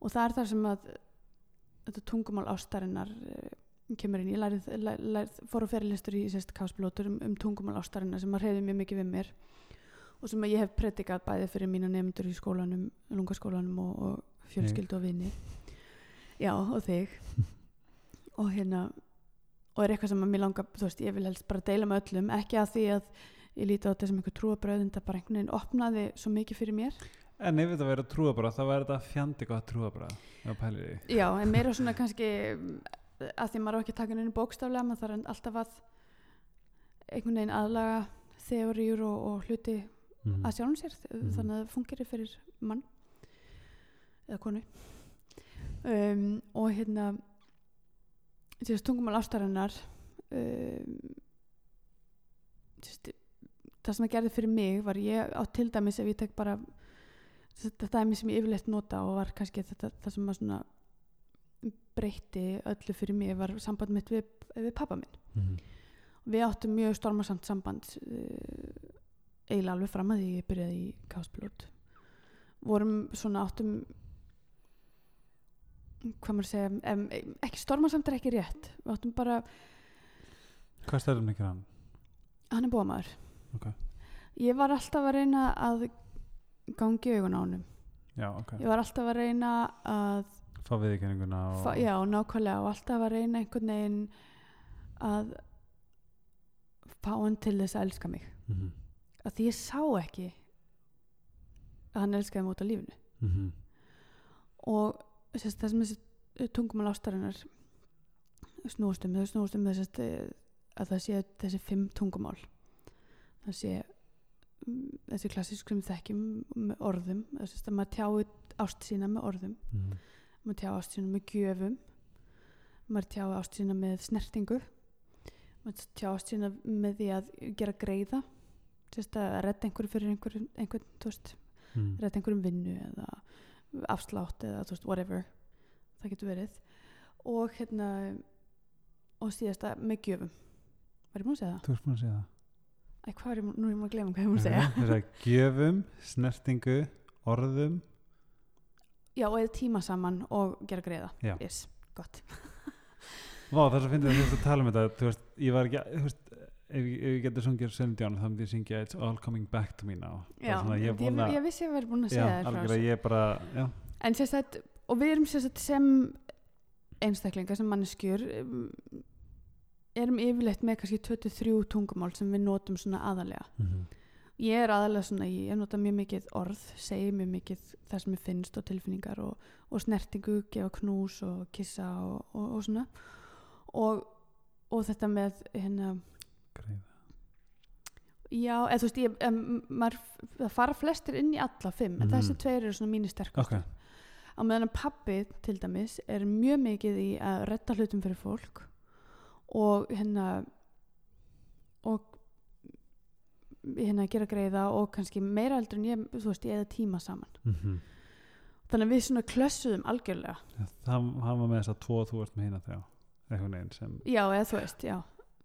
Og það er þar sem að þetta tungumál ástarinnar eh, kemur inn, ég lærið, lærið, fór á fyrirlistur í sérst káspilótur um, um tungumál ástarinnar sem að reyði mjög mikið við mér og sem að ég hef predikað bæði fyrir mína nefndur í skólanum, lungaskólanum og, og fjölskyldu og vini. Já og þig og hérna og er eitthvað sem að mér langar, þú veist, ég vil helst bara deila með öllum, ekki að því að ég líti á þetta sem einhver trúabröð en það bara einhvern veginn opnaði svo mikið fyrir mér En ef þetta verður trúabræð þá verður þetta fjandi gott því já, en meira svona kannski að því maður á ekki að taka henni bókstaflega maður þarf alltaf að einhvern veginn aðlaga þeoríur og, og hluti Mhm. að sjálfum sér Mhm. þannig að það fungir fyrir mann eða konu um, og hérna sérst tungumál ástarinnar um, sérst, það sem það gerði fyrir mig var ég á til dæmis ef ég tek bara þetta dæmi sem ég yfirleitt nota og var kannski þetta, það sem að svona breytti öllu fyrir mig var samband mitt við, við pappa minn Mhm. við áttum mjög stormasamt samband uh, eiginlega alveg fram að því ég byrjaði í káspilót vorum svona áttum hvað maður að segja em, ekki stormasamt er ekki rétt við áttum bara, Hvað stærðum ekki hann? hann er bómaður Ok. ég var alltaf að reyna að gangi augun á honum Já, ok ég var alltaf að reyna að Fá viðkenninguna og fa, já, nákvæmlega og alltaf að reyna einhvern veginn að fá hann til þess að elska mig Mhm. að því ég sá ekki að hann elskaði af lífinu Mhm. og sérst, það sem þessi tungumál ástarinnar snúast um, þau snúast um þess að það sé þessi fimm tungumál. Það sé mm, þessi klassísk sem við þekkjum með orðum, þess að maður tjái ást sína með orðum, Mhm. maður tjái ást sína með gjöfum. Maður tjái ást sína með snertingu. Maður tjái ást sína með því að gera greiða. Sérst að redda einhverju fyrir einhverjum veist, Mhm. redda einhverjum vinnu eða afslátt eða veist, whatever það getur verið. Og hérna og síðasta með gjöfum. Var ég múin að segja það? Þú erst búin að segja það. Æ, hvað er ég, nú er ég múin að glemma hvað ég múin að segja. Þess að gjöfum, snertingu, orðum. Já, og eða tíma saman og gera greiða. Já. yes, gott. Vá, þess að finnst veist að tala um þetta. Þú veist, ég var ekki, þú veist ef, ég- ég getur sungið Dion þá myndi ég syngja It's all coming back to me now Já, ég, ég, búin að- ég vissi að ég verið búin að segja ég já, En sérstætt, og við erum sérstætt sem einstaklingar, sem manneskjur um, erum yfirleitt með kannski 23 tungumál sem við notum svona aðalega. mhm, Ég er aðalega svona, ég nota mjög mikið orð, segi mjög mikið það sem ég finnst og tilfinningar og, og snertingu, gefa knús og kissa og, og, og svona. Og, og þetta með hérna, greið já, eða þú veist, ég, em, maður, það fara flestir inn í alla fimm, en Mhm. þessi tveir eru svona mínir sterkast. ok, á meðan að pabbi til dæmis er mjög mikið í að redda hlutum fyrir fólk og hérna og hérna gera greiða og kannski meira heldur en ég, þú veist, ég eða tíma saman. Mhm. Þannig að við svona klössuðum algjörlega. Það hann var með þess að tvo og þú varst með hina þrjá eitthvað neginn sem já, eða þú veist, já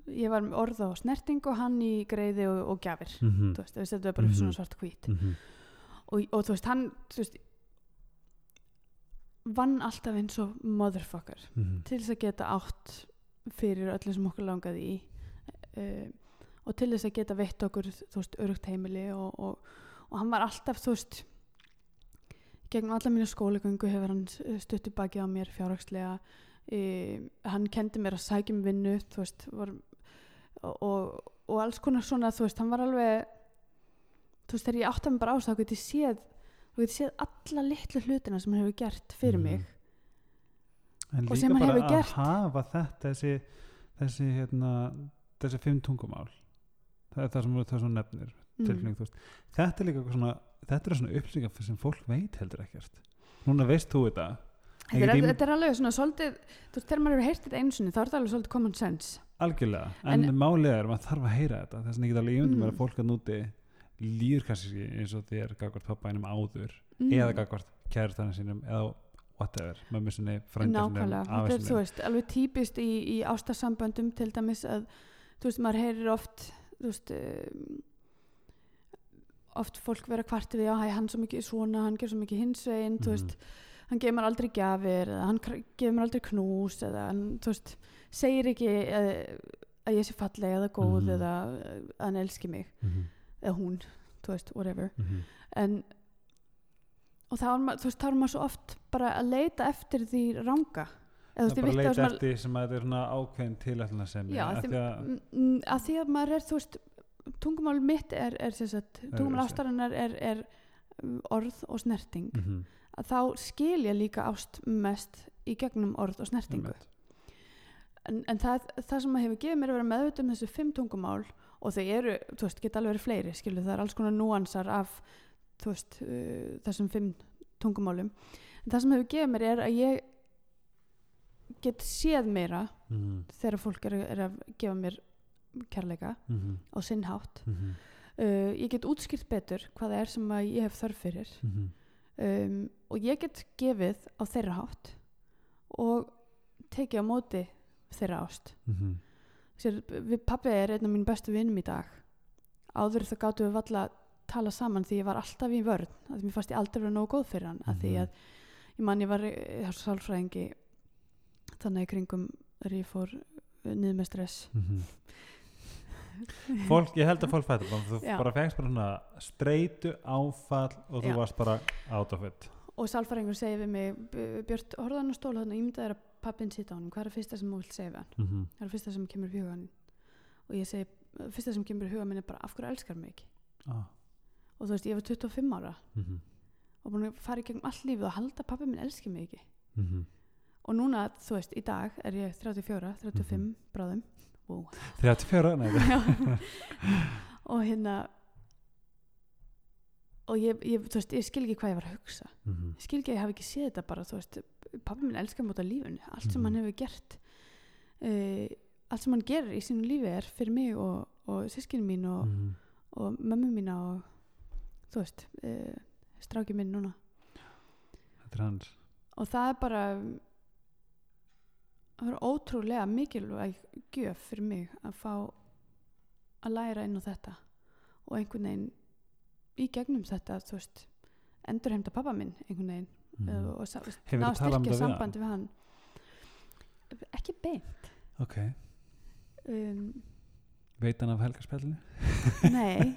ég var með orð á snerting og hann í greiði og, og gjafir, mhm, þú veist, þetta er bara Mhm. svona svart hvít. Mhm, og, og þú veist, hann þú veist, vann alltaf eins og motherfucker mhm, til þess að geta átt fyrir öllu sem okkur langaði í uh, og til þess að geta veitt okkur þú veist, örugt heimili og, og, og hann var alltaf þú veist gegnum alla mínu skólagöngu hefur hann stuttu baki á mér fjárhagslega. Uh, hann kendi mér að sækja um vinnu þú veist var, og, og, alls konar svona þú veist, hann var alveg þú veist, þegar ég átti hann bara á þess að geti séð séð alla litlu hlutina sem hann hefur gert fyrir Mhm. mig en Og sem líka hann bara hefur að gert. hafa þetta þessi þessi hérna þessi fimm tungumál það er það sem það sem nefnir Mm. veist. þetta er líka svona þetta er svona upplýsingar sem fólk veit heldur ekkert núna veist þú þetta Þetta er, þetta er alveg svona svolítið, þú veist, þegar maður hefur heyrt þetta einu sinni, þá er þetta alveg svolítið common sense. Algjörlega, en, En- málið er að maður þarf að heyra þetta þess ég get alveg ímyndum Mm. mm. að fólk að núti líður kannski eins og þér gagvart pappainum áður Mm. eða gagvart kæristanum sínum eða whatever, mömmu sinni, frænda sinni Nákvæmlega, þetta er, þú veist, alveg típist í, í ástarsamböndum til dæmis að, þú veist, maður heyrir oft, þú veist, um, oft fólk vera kvartið við, já, hæ, hann svo mikið svona, hann ger svo mikið hinsvegin, þú Mhm. veist, hann gefur mér aldrei gjafir, eða hann gefur mér aldrei knús, eða hann, þú veist, segir ekki að, að ég sé falleg eða góð Mhm. eða að hann elski mig, Mhm, eða hún, þú veist, whatever. mhm. en og þá er maður, þá er maður svo oft bara að leita eftir því ranga eða þú veist, ég vitt leita að maður, eftir því sem að þetta er svona ákveðin tilætluna sem Já, að því- að Mm, mm, því að maður er, þú veist tungumál mitt er, er sagt, tungumál ástarinnar er, er um, orð og snerting mhm, að þá skil ég líka ást mest í gegnum orð og snertingu einmitt. En, en það, það sem hefur gefið mér að vera meðvitað um þessu fimm tungumál og þau eru, þú veist, geta alveg verið fleiri skilu, það er alls konar núansar af þú veist, uh, þessum fimm tungumálum. En það sem hefur gefið mér er að ég get séð meira Mhm, þegar fólk er, er að gefa mér kærleika mhm, á sinn hátt mhm, uh, ég get útskýrt betur hvað það er sem ég hef þörf fyrir. Mhm. um, og ég get gefið á þeirra hátt og tekið á móti þeirra ást Mhm, Sér, við pappi er einn af mínu bestu vinnum í dag áður það gáttu við valla tala saman því ég var alltaf í vörn að mér fannst ég aldrei vera nógu góð fyrir hann mm því Mhm. að ég man ég var hjá sálfræðingi þannig í kringum þegar ég fór niður með stress mhm. fólk, ég held að fólk fættu þú Já. bara fegst bara svona streitu áfall og þú Já. varst bara out of it og sálfræðingur segir við mig "B- Björt, horfðu hann á stóla þannig ímyndaði að pappin sita á hann hvað er það fyrsta sem þú vilt segja við hann? Mhm, hvað er það fyrsta sem kemur í hugan og ég segi, fyrsta sem kemur í hugan minn er bara af hverju elskar mig ekki? Ah, og þú veist, ég var 25 ára mhm, og búin að fara í gegnum all lífið og halda að pappi minn elski mig ekki. Mhm. og núna, þú veist, í dag er ég 34, 35 Mhm. bráðum. Wow. 34, nei. Það- Já. og hérna og ég, ég, veist, ég skil ekki hvað ég var að hugsa. Mhm, ég skil ekki að ég hafi ekki séð þetta bara pappi minn elskar mútið af lífinu. Allt sem Mhm. hann hefur gert uh, allt sem hann gerir í sínu lífi er fyrir mig og, og sískinu mín og, mhm. og mömmu mína og þú veist uh, stráki minn núna. Þetta er hans. Og það er bara það er ótrúlega mikilvæg gjöf fyrir mig að fá að læra inn á þetta. Og einhvern veginn í gegnum þetta þú veist endur heimta pappa minn einhvern veginn mm. og ná um styrkja sambandi við hann. Ekki beint. Ok, um, veit hann af helgarspjallinu? Nei,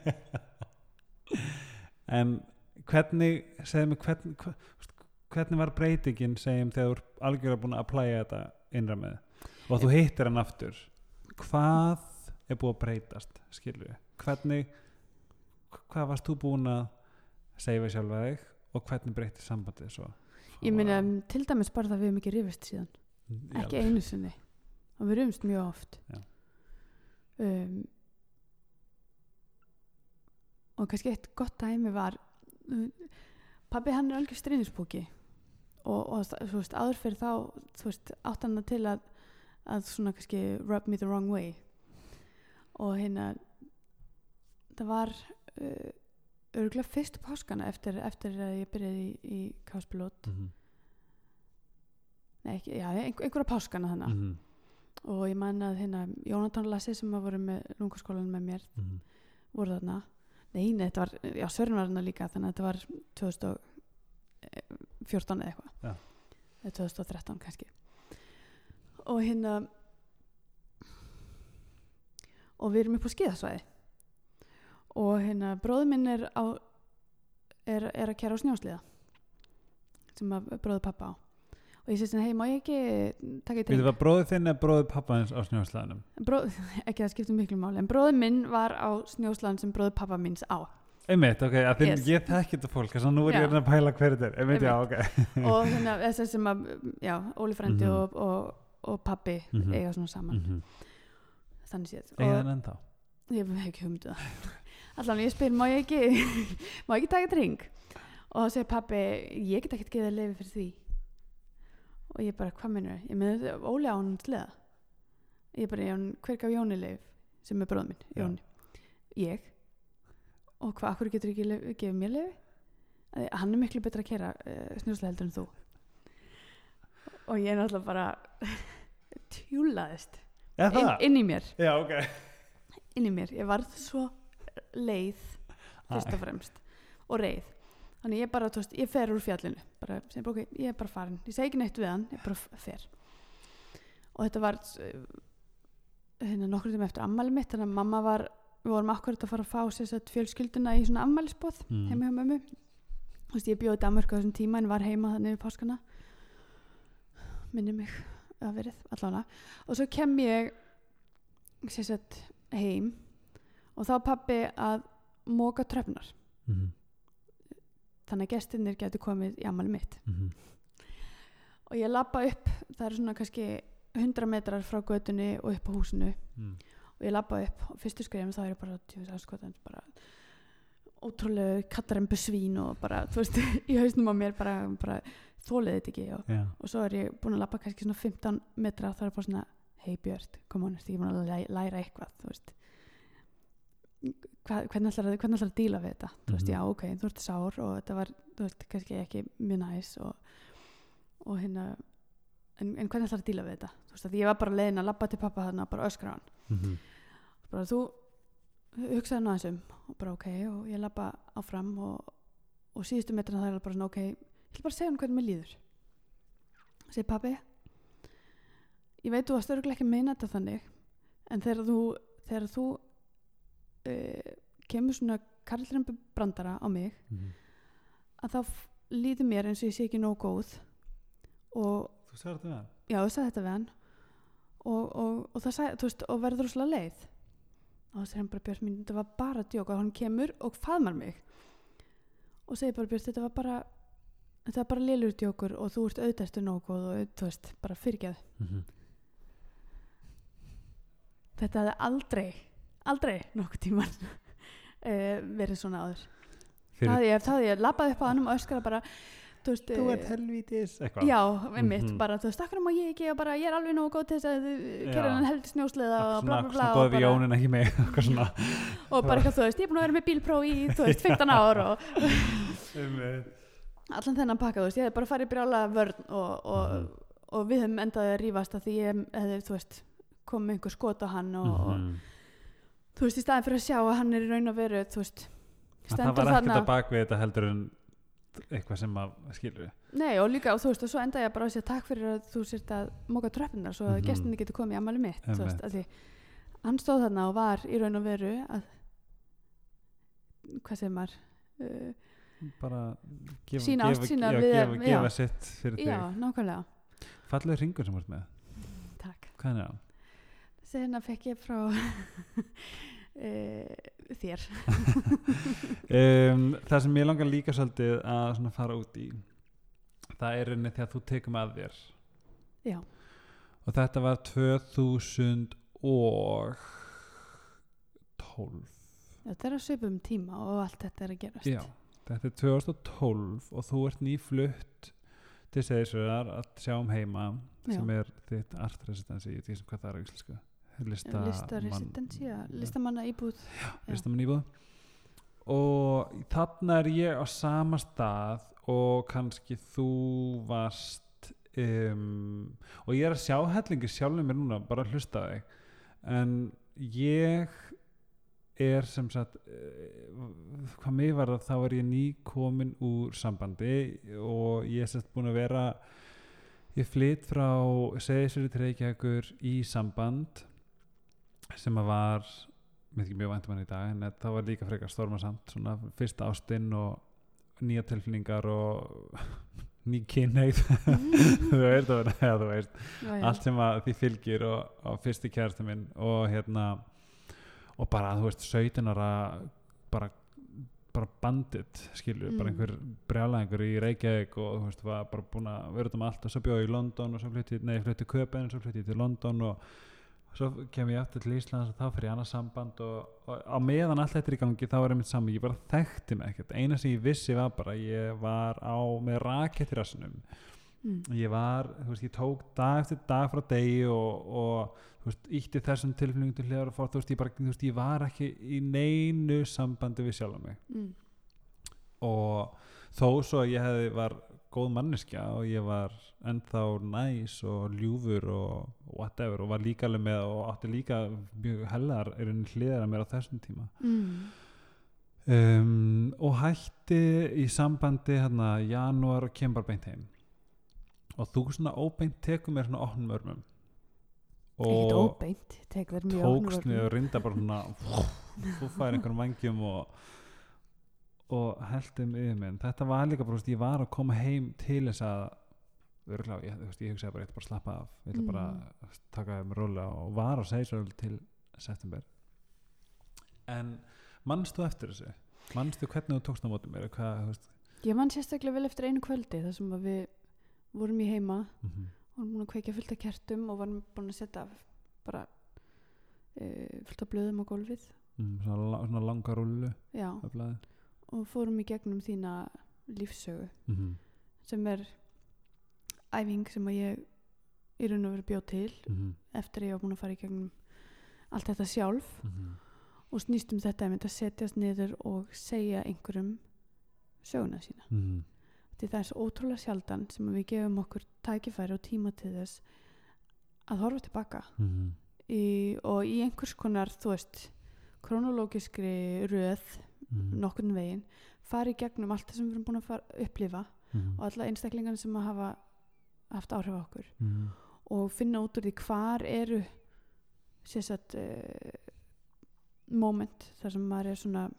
en hvernig segðum við hvernig, hvernig var breytingin segjum þegar þú algjörlega búin að plæja þetta innra með og þú hittir hann aftur? Hvað er búið að breytast skilur við, hvernig hvað varst þú búin að segja við sjálfa þig og hvernig breytist sambandið svo? Ég minna til dæmis bara það við hefum ekki rifist síðan. Já. ekki einu sinni. Og við rumst mjög oft. Um, og kannski eitt gott dæmi var uh, pabbi hann er algjör stríðispúki og, og þú veist áður fyrir þá þú veist átt hann til að að svona kannski rub me the wrong way. Og hérna það var uh, örgulega fyrstu páskana eftir, eftir að ég byrjaði í, í káspilót Mhm, Nei, ekki, já, einhver, einhverja páskana þannig mhm, og ég man að hérna Jónatan Lassi sem að voru með lungaskólan með mér mhm. voru þarna. Nei, nei, þetta var, já, Sörn var þarna líka þannig að þetta var 2014 eða eitthvað. Eða 2013 kannski. Og hérna og við erum upp á skíðasvæði og hérna bróður minn er á er, er að kæra á snjósliða sem að bróður pappa á og ég sé sem hei, má ég ekki taka í dreng var bróður þinn eða bróður pappaðins á snjóðslæðinum? Bróð, ekki það skiptum miklu máli en bróður minn var á snjóslan sem bróður pappa minns á Einmitt, ok, að Yes. ég þekki þetta fólk þess að nú er Já. ég að reyna að pæla hver þetta er Einmitt, já, ok og hérna þess sem að já, Óli frendi Mhm. og, og, og pappi Mhm. eiga svona saman Mhm. þannig séð og þann ennþá ég hef ekki humdu það allan ég spyr, má ég ekki má ég ekki taka dreng og þá segir pappi, ég get ekkert geða leifi fyrir því. Og ég bara, hvað minnur ég með þetta, Óli á hann sleða ég bara, hver gaf Jóni leif sem er bróð minn, Já. Jóni. Ég? Og hvað, akkur getur ekki leif, gefið mér leifi Að hann er miklu betra að kera uh, snjúslega heldur en þú. Og ég er náttúrulega bara tjúlaðist inn, inn í mér. Já, ok. Inn í mér, ég varð svo leið fyrst og fremst og reið. Þannig ég bara, þú veist, ég fer úr fjallinu bara, sem, ok, ég er bara farin, ég segi ekki neitt við hann ég bara fer. Og þetta var uh, hérna nokkur tíma eftir ammæli mitt þannig að mamma var, við vorum akkurat að fara að fá sér satt fjölskylduna í svona ammælisbóð Mm. heima hjá mömmu. Þú veist, ég bjóði Danmörku á þessum tíma en var heima þannig við páskana. Minni mig að verið allána og svo kem ég sér sett heim og þá pappi að móka tröfnar Mhm, þannig að gestirnir getur komið í ammali mitt. Mhm. og ég lappa upp, það er svona kannski 100 metrar frá götunni og upp á húsinu. Mm. og ég lappa upp og fyrstu skrifum þá er ég bara, tjóðis aðskotan bara ótrúlega kattarembu svín og bara, þú veist, í hausnum á mér bara, bara þólið þetta ekki og, Já, og svo er ég búin að lappa kannski svona 15 metra þá er bara svona, hei Björn kom on, ertu ekki búin að læ- læra eitthvað? Þú veist hvernig ætlar að, ætlar að díla við þetta? Þú veist, Mhm. já, ok, þú ert sár og þetta var, þú veist, kannski ekki mjög næs og, og hérna en, en hvernig ætlar að díla við þetta? Þú veist, að ég var bara leiðin að labba til pappa þarna og bara öskra hann. Mhm. bara þú hugsaði nú aðeins um. Og bara ok og ég labba áfram og, og síðustu metrina það er bara svona ok ég vil bara segja hann hvernig mér líður. Segir pabbi ég veit þú varst örgulega ekki að meina þetta þannig en þegar þú þegar þú uh, kemur svona karlrembu brandara á mig Mhm. að þá líður mér eins og ég sé ekki nóg góð og Þú sagði þetta með hann? já, þú sagði þetta við hann og, og, og það sagði, þú veist, og verður rosalega leið og það segir hann bara Björn mín, þetta var bara djók og hann kemur og faðmar mig og segir bara Björn, þetta var bara þetta var bara lélur djókur og þú ert auðvitaðstu nóg góð og þú veist, bara fyrirgeð Mhm. þetta hefði aldrei aldrei nokkuð tíman uh, verið svona áður það Fyrir, ég, það hefði ég labbað upp á hann og öskara bara þú veist, þú eh, ert helvítis eitthvað Já, einmitt, Mhm. bara þú veist, akkur má ég ekki og bara ég er alveg nógu góð til þess að Já. kera hann heldur snjósleða og bla bla bla Svona og góð við bara, Jónin ekki svona og bara eitthvað, þú veist, ég er búin að vera með bílpróf í, þú veist, 15 ár og Einmitt. allan þennan pakka, þú veist, ég hef bara farið brjála vörn og, og, Mhm. og við höfum endaði að rífast að því ég hefði, þú veist, kom með einhver skot á hann og, og Mhm. Þú veist, í staðin fyrir að sjá að hann er í raun og veru, þú veist, Að Það stendur var ekkert þarna. að bak við þetta heldur en eitthvað sem að skilur Nei, og líka, og þú veist, og svo endaði ég bara að segja takk fyrir að þú sért að móka tröppunar svo að Mhm. gestinni getur komið í ammali mitt, þú veist, að því hann stóð þarna og var í raun og veru að hvað segir maður uh, bara gefa, ást gefa, sína já, við- gefa, já. gefa sitt fyrir já, þig. nákvæmlega. Fallega ringur sem ert með. Takk. Hvað er það? Þessi hérna fekk ég frá uh, þér. Um, það sem ég langar líka svolítið að fara út í það er rauninni þegar þú tekum að þér. Já, og þetta var 2012 þetta er að svipum tíma og allt þetta er að gerast. Já, þetta er 2012 og þú ert nýflutt til Seyðisverðar að sjá um heima Já. sem er þitt art residency ég ekki hvað það er á íslensku Lista listaresidensi, já, listamanna íbúð Já. listamann íbúð og þarna er ég á sama stað og kannski þú varst um, og ég er að sjá hellingi sjálfum mér núna bara að hlusta þig en ég er sem sagt uh, hvað mig var það þá er ég ný komin úr sambandi og ég er sagt búin að vera ég flytt frá Seðisveri til Reykjavíkur í samband sem að var mjög væntum hann í dag en það var líka frekar stormasamt svona fyrsta ástinn og nýja tilfinningar og ný kynneið þú veist, var- ja, þú veist Já, já. allt sem að því fylgir og, og fyrsti kærasti minn og hérna og bara þú veist 17 ára bara, bara bandit skilur, bara Mm. einhver brjálæðingur í Reykjavík og þú veist var bara búin að vera um allt og svo bjóði í London og svo flutti, nei flutti Köpen og svo flutti ég til London og svo kem ég aftur til Íslands og þá fyrir ég annað samband og, og á meðan allt þetta er í gangi þá er einmitt saman, ég bara þekkti mig ekkert eina sem ég vissi var bara, ég var á með rakett í rassinum mm. ég var, þú veist, ég tók dag eftir dag frá degi og, og þú veist, ítti þessum tilfinningum til hliðar og fór, þú veist, ég bara, þú veist, ég var ekki í neinu sambandi við sjálf mig Mm. og þó svo ég hefði var góð manneskja og ég var ennþá næs og ljúfur og whatever og var líka alveg með og átti líka mjög hellar er henni hliðar að mér á þessum tíma. Mm. um, og hætti í sambandi hérna janúar og kem bara beint heim. Og þú svona óbeint tekur mér svona opnum örmum og óbeint tókst mig og reynda bara svona þú fær einhverjum vangjum og og heldum yfir minn þetta var líka bara, ég var að koma heim til þess að örglá, ég, ég hugsaði bara, ég ætla bara að slappa af. Ég ætla bara Mm. að taka þeim róla og var að segja svo til september. En mannstu eftir þessu? Mannstu hvernig þú tókst á móti mér? Ég man sérstaklega vel eftir einu kvöldi þar sem við vorum í heima mm -hmm. og vorum búin að kveikja fullt af kertum og varum búin að setja bara uh, fullt af blöðum á gólfið. Mm, svona, svona langa rúlu já, og fórum í gegnum þína lífsögu mm -hmm. sem er æfing sem að ég í raun og veru bjóð til Mm -hmm. eftir að ég var búin að fara í gegnum allt þetta sjálf Mm og snýst um þetta að setjast niður og segja einhverjum söguna sína -hmm. því það er svo ótrúlega sjaldan sem við gefum okkur tækifæri og tíma til þess að horfa tilbaka Mm í, og í einhvers konar þú veist kronológiskri röð -hmm. nokkurn veginn fara í gegnum allt það sem við erum búin að fara, upplifa Mhm. og alla einstaklingarna sem að hafa haft áhrif á okkur Mhm. og finna út úr því hvar eru sérstætt uh, moment þar sem maður er svona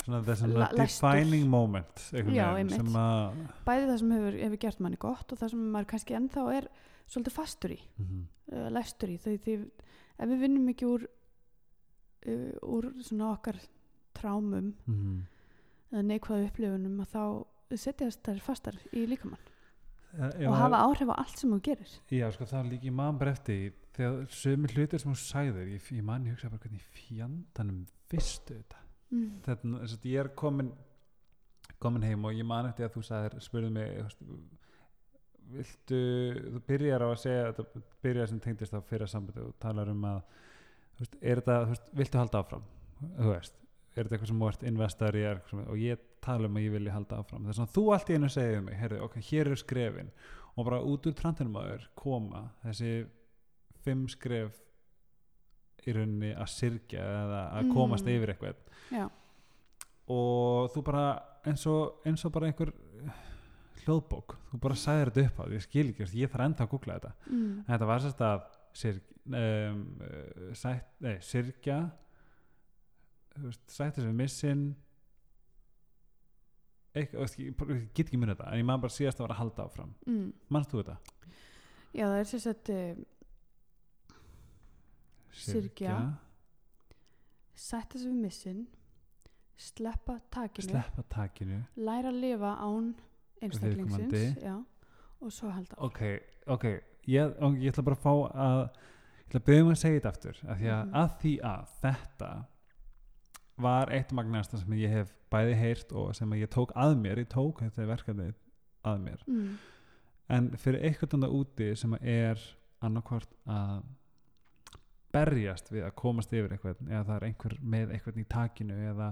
svona þessum defining moment Já, einmitt. sem að bæði það sem hefur, hefur gert manni gott og það sem maður kannski ennþá er svolítið fastur í, Mhm. uh, læstur í því, því ef við vinnum ekki úr uh, úr svona okkar trámum Mhm. eða neikvæðu upplifunum að þá setjast þær fastar í líkamann ef og hafa áhrif á allt sem þú gerir Já, sko, það er líka í mann því, þegar sömu hlutir sem þú sagðir, ég, ég man, ég hugsa bara hvernig fjandanum vistu þetta mm. þess að ég er komin komin heim og ég man eftir að þú sagðir spurði mig viltu, þú byrjar á að segja þetta byrjar sem tengdist á fyrra sambandi og talar um að veist, er þetta, veist, viltu halda áfram veist, er þetta eitthvað sem ert investar í er, og ég tala um að ég vilja halda áfram. Þess að þú allt í einu segir um mig heyrðu, ok, hér eru skrefin. Og bara út úr trantinum aður koma þessi fimm skref í rauninni að syrgja eða að Mm. komast yfir eitthvað. Já, og þú bara eins og, eins og bara einhver hljóðbók, þú bara sagðir þetta upp á því, ég skil ekki, ég þarf enda að googla þetta. Mm. en þetta var sérst að sirg, um, sætt, nei, sirkja þú veist, sætti sem missin eitthvað, ég get ekki munið þetta en ég maður bara síðast að vera að halda áfram mm. mannst þú þetta? já það er uh, Syrgja. sætta sig við missin sleppa takinu sleppa takinu læra að lifa án einstaklingsins já, og svo halda ok, ok, ég, ég ætla bara að fá að ég ætla að byrja um að segja þetta aftur af því að, Mhm. að því að þetta var eitt magnasta sem ég hef bæði heyrt og sem ég tók að mér ég tók þetta verkefni að mér mm. en fyrir eitthvað annað úti sem er annarkvort að berjast við að komast yfir eitthvað eða það er einhver með eitthvað í takinu eða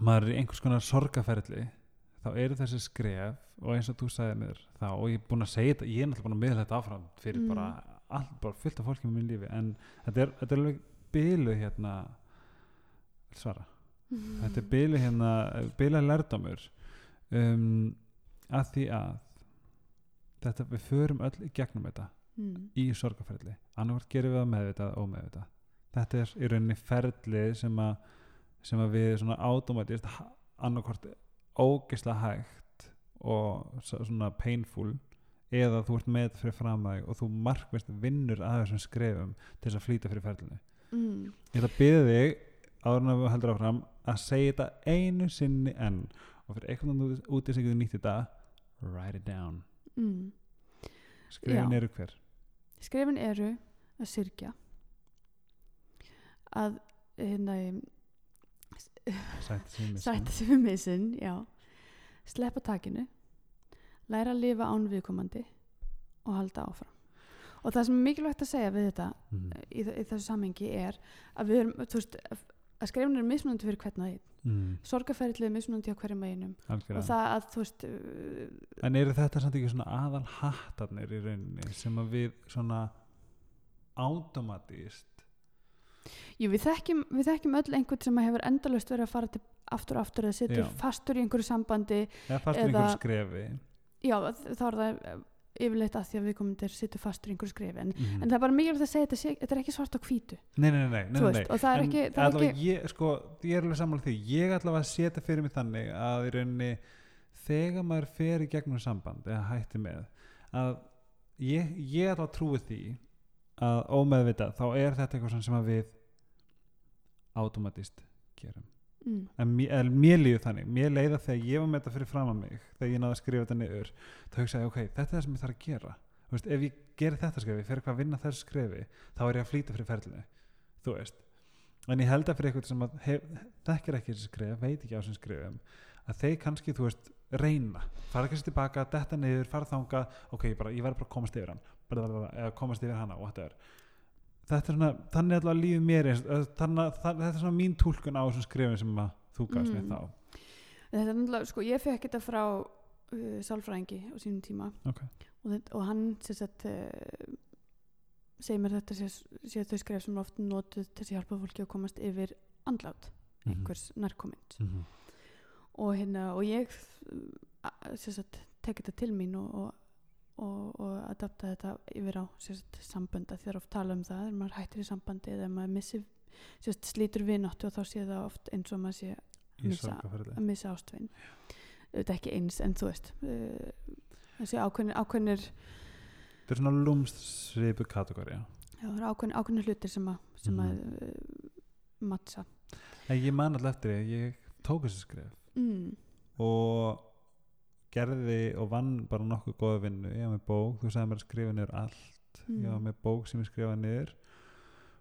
maður er í einhvers konar sorgaferli þá eru þessi skref og eins og þú sagði mér þá og ég er búin að segja þetta ég er náttúrulega búin að miðla þetta áfram fyrir Mm. bara, all, bara fullt af fólki með minn lífi en þetta er, þetta er alveg bylu hérna svara þetta er bylu hérna bylu lærdómur um, að því að þetta, við förum öll í gegnum þetta mm. í sorgaferli annarkvært gerum við það meðvitað og ómeðvitað þetta er í rauninni ferli sem að, sem að við svona automatist annarkvært ógislega hægt og svona painful eða þú ert með fyrir fram að þig og þú markvist vinnur að þessum skrefum til þess að flýta fyrir ferlinu Mm. ég ætla að byrja þig áður en við heldur áfram að segja þetta einu sinni enn. Og fyrir einhvern veginn úti sem getur nýtt þetta write it down. Mm. skrifin Já. eru hver? Skrefin eru að syrkja að hérna sætti sem við missin sleppa takinu. Læra að lifa án viðkomandi og halda áfram. Og það sem er mikilvægt að segja við þetta mm. í, í þessu samhengi er að við erum, þú veist, að skrefin er mismunandi fyrir hvern og einn Mm. sorgarferðlið er mismunandi á hverjum einum og algjörlega það að þú veist uh, en eru þetta samt ekki svona aðal hattarnir í rauninni sem að við svona automatist jú, við þekkjum, við þekkjum öll einhvern sem hefur endalaust verið að fara til aftur og aftur eða situr Já. fastur í einhverju sambandi eða fastur Eða- einhverju skrefi já, þá er það yfirleitt að því að við komum til situr fastur í einhverju skrifi en, mm. en það er bara mikilvægt að segja þetta, sé- þetta er ekki svart á hvítu nei, nei, nei, nei, veist, nei. og það er En ekki, það er ekki ég, sko, ég er alveg sammála því ég allavega setja fyrir mig þannig að í rauninni þegar maður fer í gegnum samband eða hætti með að ég, ég allavega trúi því að ómeðvitað þá er þetta eitthvað sem við automatist gerum mm, en mér, mér líður þannig. Mér leiða þegar ég var með þetta fyrir fram að mig þegar ég náði að skrifa þetta niður þá hugsaði ég, ok, þetta er það sem ég þarf að gera. Þú veist, ef ég gerir þetta skrefi, fer eitthvað að vinna þessu skrefi þá er ég að flýta fyrir ferlinu þú veist. En ég held að fyrir eitthvað sem að þekkir ekki þessi skref, veit ekki á þessum skrefum að þeir kannski, þú veist, reyna. Fara kannski tilbaka, detta niður, fara þanga ok, ég, bara, ég verð bara að komast yfir hann. Eða komast yfir hana, whatever þetta er svona, þannig er allavega lífið mér eins, þannig að það- þetta er svona mín túlkun á þessum skrefum sem að þú gafst mér Mm. þá þetta er náttúrulega, sko, ég fekk þetta frá uh, sálfræðingi á sínum tíma Ok. og, þetta, og hann sagt uh, segir mér þetta sé, sé þau skref sem oft notuð til að hjálpa fólki að komast yfir andlát Mhm. einhvers nærkomind Mhm. og hérna og ég uh, sagt tek þetta til mín og, og, og, og adapta þetta yfir á sem sagt, sambönda þegar oft tala um það þegar maður hættir í sambandi eða maður missi sagt, slítur vináttu og þá sé það oft eins og maður sé Missa- að missa ástvinn þetta ekki eins en þú veist uh, þessi ákveðnir, ákveðnir þetta er svona lúmst svipu kategóri já, það eru ákveðnir, ákveðnir hlutir sem að, sem að Mhm. uh, mattsa ég man alltaf eftir því, ég tók þessi skref mm, og gerði og vann bara nokkuð góða vinnu. Ég var með bók, þú sagði mér að skrifa niður allt. Mm. ég var með bók sem ég skrifaði niður.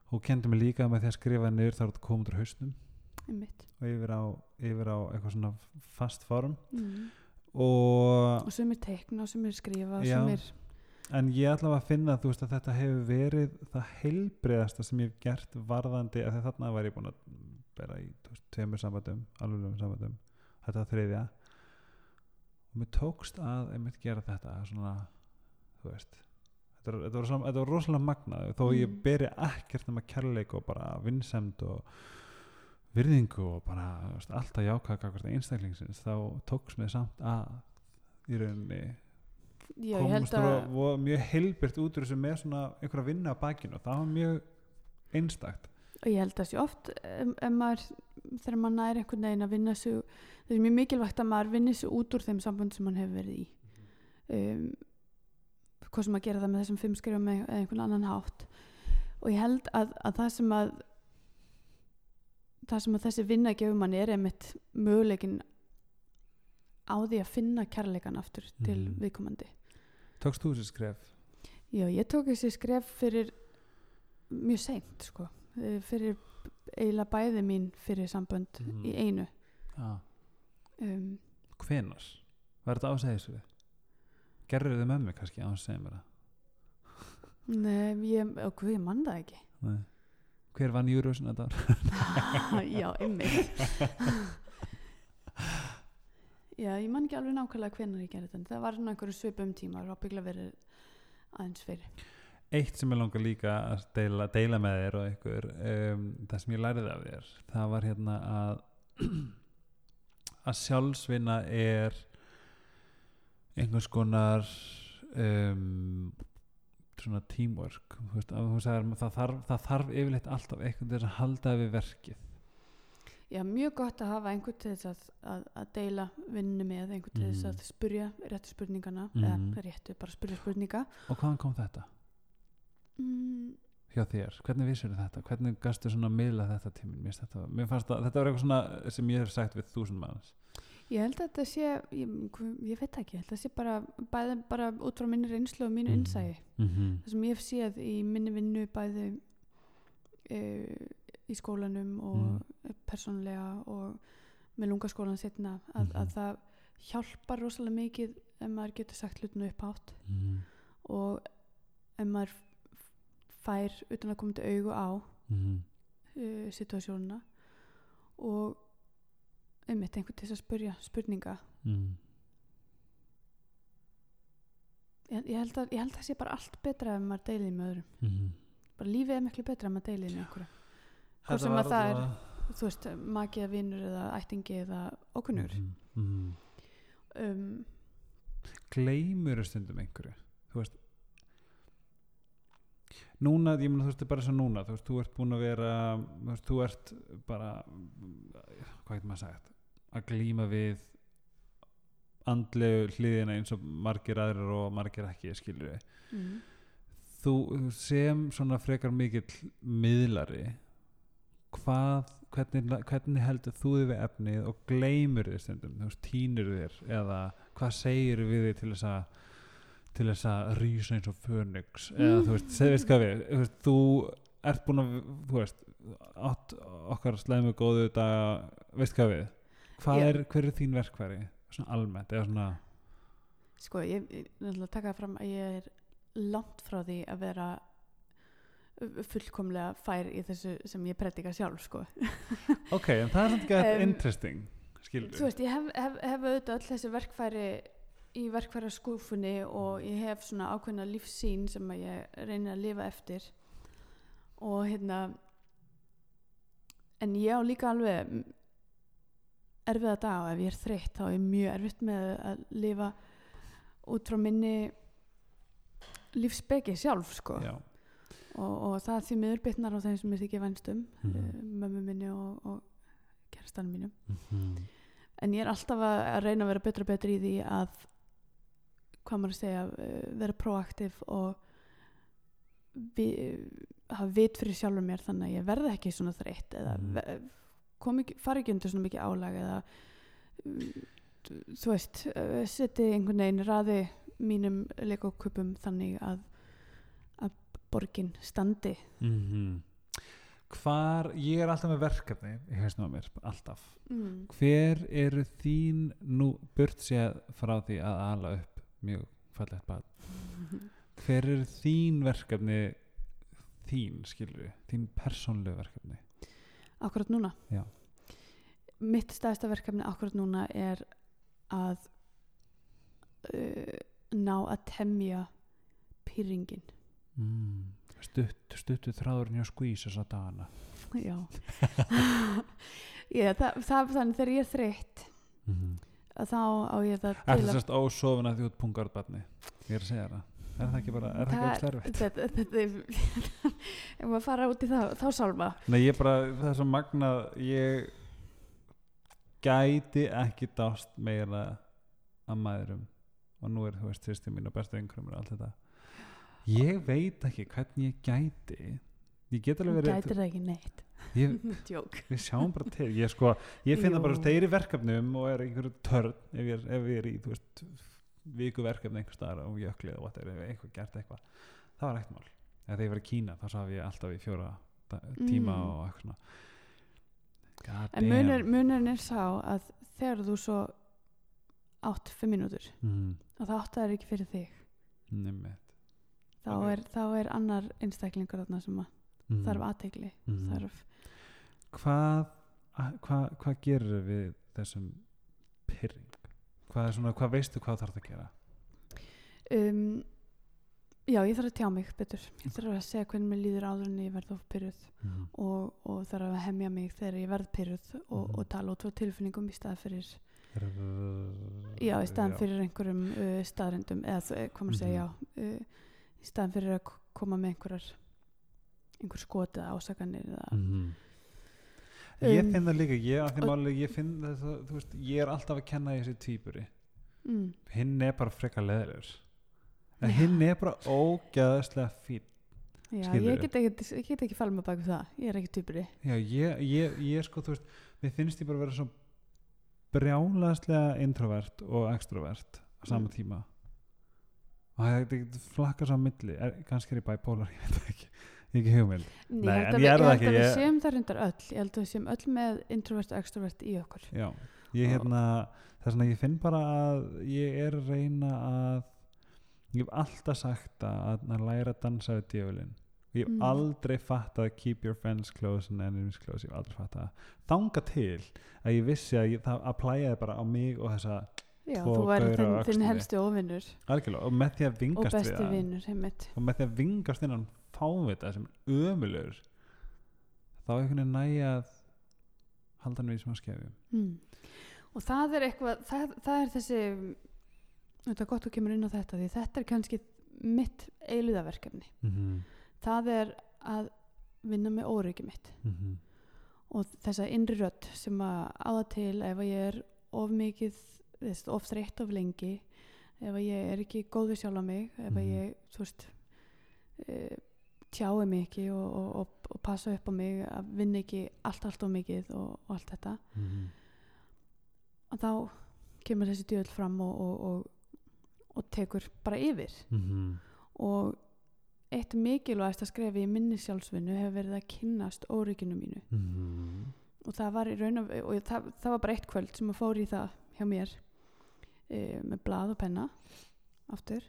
Og kendi mig líka með því að skrifa niður er þetta komið úr hausnum. Einmitt. Og yfir á, yfir á eitthvað svona fast form. Mm. og og sem er teikna og sem er skrifa Já. sem er en ég að finna þú veist að þetta hefur verið það heilbriðasta sem ég hef gert varðandi að þarna var ég búin að bera í tveimur sambandum, alvegum sambandum þetta þriðja og mér tókst að einmitt gera þetta svona, þú veist þetta, var- þetta, var, svona, þetta var rosalega magnað þó ég Mm. beri ekkert nema kærleik og bara vinsemd og virðingu og bara veist, alltaf kakvart einstaklingsins þá tókst mér samt að í rauninni Já, ég komast að að... mjög heilbyrt út úr þessu með svona einhverja vinna á bakinu og það var mjög einstakt og ég held að sé oft um, um maður, þegar maður næri einhvern veginn að vinna sig það er mjög mikilvægt að maður vinni sig út úr þeim sambund sem maður hefur verið í um, hvað sem að gera það með þessum fimm skrifum eða einhvern annan hátt og ég held að, að það sem að það sem að þessi vinna gefur manni er einmitt möguleikin á því að finna kærleikan aftur til Mhm. viðkomandi Tókst þú þessi skref? Já, ég tók þessi skref fyrir mjög seint sko, fyrir eiginlega bæði mín fyrir sambönd Mhm. í einu Já. um, Hvenar? Var þetta ásæðis við? Gerður þið með mig kannski á að segja mér það? Nei, ég, og ég mann það ekki Nei. Hver vann Júruvísin þetta ár? Já, einmitt Já, ég man ekki alveg nákvæmlega hvenær ég gerði þetta en það var svona einhverju svipum tíma og byggla verið aðeins fyrir Eitt sem ég langar líka að deila, deila með þér og ykkur um, það sem ég læriði af þér það var hérna að að sjálfsvinna er einhvers konar um, svona teamwork veist, sagðir, það, þarf, það þarf yfirleitt alltaf einhvern veginn að halda við verkið Já, mjög gott að hafa einhvern til þess að, að, að deila vinnu með einhvern til þess Mhm. að spurja réttu spurningana Mhm. eða réttu, bara spurja spurninga og hvaðan kom þetta mm, hjá þér, hvernig vissir þetta hvernig gastu svona miðla þetta tímin mér, þetta, mér fannst að þetta var eitthvað svona sem ég hef sagt við þúsund manns Ég held að þetta sé, ég, ég veit ekki, ég held að þetta sé bara, bæði, bara út frá minni reynslu og mínu Mhm. innsæi. mm -hmm. Það sem ég hef séð í minni vinnu bæði e, í skólanum og Mhm. persónulega og með lungaskólan setna að, Mhm. að það hjálpar rosalega mikið ef maður getur sagt hlutinu upp átt Mm og ef maður fær utan að koma til augu á -hmm. uh, situasjónuna og einmitt einhvern til að spurja spurninga. Mm. ég, ég, held að, ég held að það sé bara allt betra ef maður deilið með öðrum. Mm bara lífið er miklu betra ef maður deilið með einhverju. Þetta sem að það er- þú veist, maki eða vinnur eða ættingi eða okkunnur Mhm, mhm. um, gleymur stundum einhverju? Þú veist núna, ég meina þú veist, þetta er bara svo núna. Þú veist, þú ert búin að vera þú veist, þú ert bara hvað getur maður sagt? Að glíma við andlegu hliðina eins og margir aðrir og margir ekki, skilur við mm, þú sem svona frekar mikill miðlari hvað, hvernig, hvernig heldur þú þig við efnið og gleymur þið stundum, þú veist, tínur þér eða hvað segir við þig til þess að til þess að rísa eins og fönix eða þú veist, segðu veist hvað við þú, veist, þú ert búin að þú veist, átt okkar slæmu góðu daga, veist hvað við hvað Já. er, hver er þín verkværi svona almennt, eða svona sko, ég, náttúrulega taka fram að ég er langt frá því að vera fullkomlega fær í þessu sem ég predika sjálf sko. ok, en það er ekki Em, interesting skilur þú veist, ég hef, hef, hef auðvitað öll þessi verkfæri í verkfæra skúfunni og ég hef svona ákveðna lífsýn sem að ég reynir að lifa eftir. Og hérna en ég á líka alveg mm, erfiða dag og ef ég er þreytt þá er mjög erfitt með að lifa út frá minni lífsbeki sjálf sko. Og, og það því miður bitnar á þeim sem ég þykja vænstum mm Mhm. mömmu minni og, og kærastanum mínum. Mhm. en ég er alltaf að reyna að vera betra og betra í því að hvað maður að segja uh, vera proaktiv og vi, hafa vit fyrir sjálfur mér þannig að ég verði ekki svona þreytt eða Mhm. mm. ekki, fari ekki undir svona mikið álag eða þú veist uh, seti einhvern veginn raði mínum leikokupum þannig að að borgin standi Mhm. hvar ég er alltaf með verkefni í hausnum á mér, alltaf mm. hver eru þín nú burt séð frá því að ala upp mjög fallegt bad hver eru þín verkefni þín, skilur við þín persónlegu verkefni Akkurat núna? Já. Mitt stæðsta verkefni akkurat núna er að uh, ná að temja pyrringin. mm. stutt, stuttu þráðurinn hjá skvís þess að dana Já. Já það, það, þannig þegar ég er þreytt mm -hmm. Að þá á ég það Er til það að... sérst ósofuna því út pungarðbarni ég er að segja það. Er það ekki bara, er það ekki Það- erfitt þetta, þetta er ef maður fara út í þá, þá sálma. Nei, ég bara, það er svo magnað. Ég gæti ekki dást meira að maðurum og nú er, þú veist, sýstir mín og bestu einhverjum og allt þetta. Ég veit ekki hvernig ég gæti ég get alveg verið gætir það ekki neitt. Ég, við sjáum bara til. Ég, sko, ég finna bara, Jú. þegar ég er í verkefnum og er einhverju törn ef ég er, ef ég er í, veist viku verkefni einhver staðar og jökli og whatever, ef eitthvað gert eitthvað það var ekkert mál, þegar ég var í Kína þá sá ég alltaf í fjóra tíma Mm. og eitthvað svona. God en munur, munurinn er sá að þegar þú svo átt fimm mínútur mm, og það átt það er ekki fyrir þig. Nefnt þá, er, þá er annar einstaklingur þarna sem að mm. þarf aðtegli Mhm. þarf hvað a- hvað hva gerir við þessum pyrring hvað, svona, hvað veistu hvað þarf að gera um, já ég þarf að tjá mig betur ég þarf að segja hvernig mér líður áður en ég verð of pyrruð mm. og, og þarf að hemja mig þegar ég verð pyrruð og, Mhm. og tala út frá tilfinningum í stað fyrir já, í staðan fyrir einhverjum uh, staðrendum eða hvað maður segja, já uh, í staðan fyrir að koma með einhverjar einhver skotið ásakanir mm. ég Um, finn það líka ég, að og- ég finn það, veist, ég er alltaf að kenna þessi týpuri mm, hinn er bara frekar leðilegur en Já. hinn er bara ógæðslega fín já, ég get ekki, ekki falið mig bak við það, ég er ekki týpuri já, ég, ég, ég sko, þú veist mér finnst ég bara vera svo brjálaðslega introvert og extrovert á sama Mm. tíma. Og það er flakkar svo á milli er, kannski er ég bipolar, ég veit ekki ekki hugmynd. Nei, Nei, ég held en að ég við, er ég það held ekki, að við ég- séum það reyndar öll. Ég held að við séum öll með introvert og extrovert í okkur. Já, ég Og- hérna þess vegna ég finn bara að ég er að reyna að ég hef alltaf sagt að, að læra að dansa við djöfulinn. Ég hef Mm. aldrei fattað keep your friends close and enemies close ég hef aldrei fattað þanga til að ég vissi að ég, það applæjaði bara á mig og þessa já, þú væri þinn, þinn helsti ofinnur algjörlega og með því að og vingast við vinnur heimitt og með því að vingast innan fávita sem er ömulur þá er einhvern veginn næja að halda hann við smá skefjum mm. og það er eitthvað það, það er þessi þetta er gott að kemur inn á þetta því þetta er kannski mitt eiliðaverkefni mm -hmm. það er að vinna með óryggi mitt Mm og þessa innri rödd sem að áða til ef að ég er of mikið of þreytt of lengi ef að ég er ekki góð við sjálf mig ef að Mhm. ég þú veist e, tjái mig ekki og, og, og, og passa upp á mig að vinna ekki allt allt of mikið og, og allt þetta. Að þá kemur þessi djöðl fram og, og, og, og tekur bara yfir. Mhm. og eitt mikilvægast að skrefi í minni sjálfsvinnu hefur verið að kynnast órygginu mínu. Mhm. og það var í raun og, og það, það var bara eitt kvöld sem að fór í það hjá mér e, með blað og penna aftur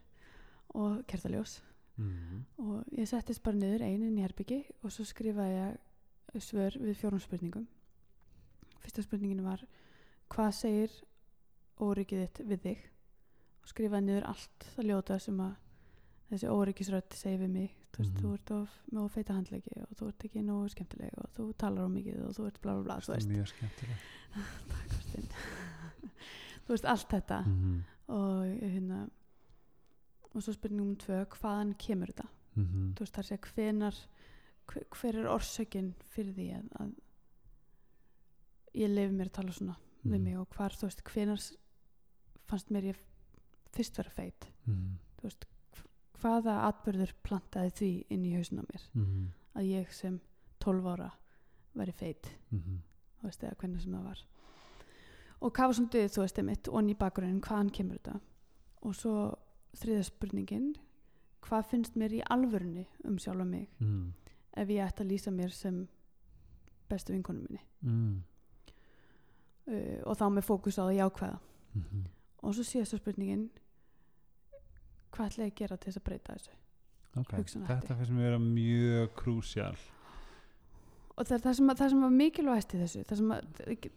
og kertaljós Mhm. og ég settist bara niður einin í herbyggi og svo skrifaði ég svör við fjórum spurningum fyrsta spurningin var hvað segir óryggið þitt við þig og skrifaði niður allt það ljóta sem að þessi óryggisrödd segir við mig þú veist, Mhm. þú ert of, með of feita handleggi og þú ert ekki nógu skemmtileg og þú talar of mikið og þú ert bla bla bla þú er veist, mjög skemmtilega Takk, Kristín. þú veist allt þetta Mhm. og hérna og svo spurning um tvö, hvaðan kemur þetta Mhm. þú veist það er að segja hvenar hver, hver er orsökin fyrir því að, að ég lefi mér að tala svona við Mhm. mig og hvar þú veist hvenar fannst mér ég fyrst vera feit Mhm. þú veist hv- hvaða atbyrður plantaði því inn í hausin á mér Mhm. að ég sem 12 ára væri feit Mhm. þú veist eða hvernig sem það var og hvað var svona döð þú veist einmitt og í bakgrunnin hvaðan kemur þetta og svo þriða spurningin hvað finnst mér í alvörunni um sjálfa mig Mhm. ef ég ætti að lýsa mér sem bestu vinkonu minni Mhm. uh, og þá með fókus á það jákvæða Mhm. og svo síðasta spurningin hvað ætla ég að gera til þess að breyta þessu Ok, Hugsunarhætti. þetta finnst mér vera mjög krúsjál og það, er það, sem, að- það sem var mikilvægst í þessu það sem, að,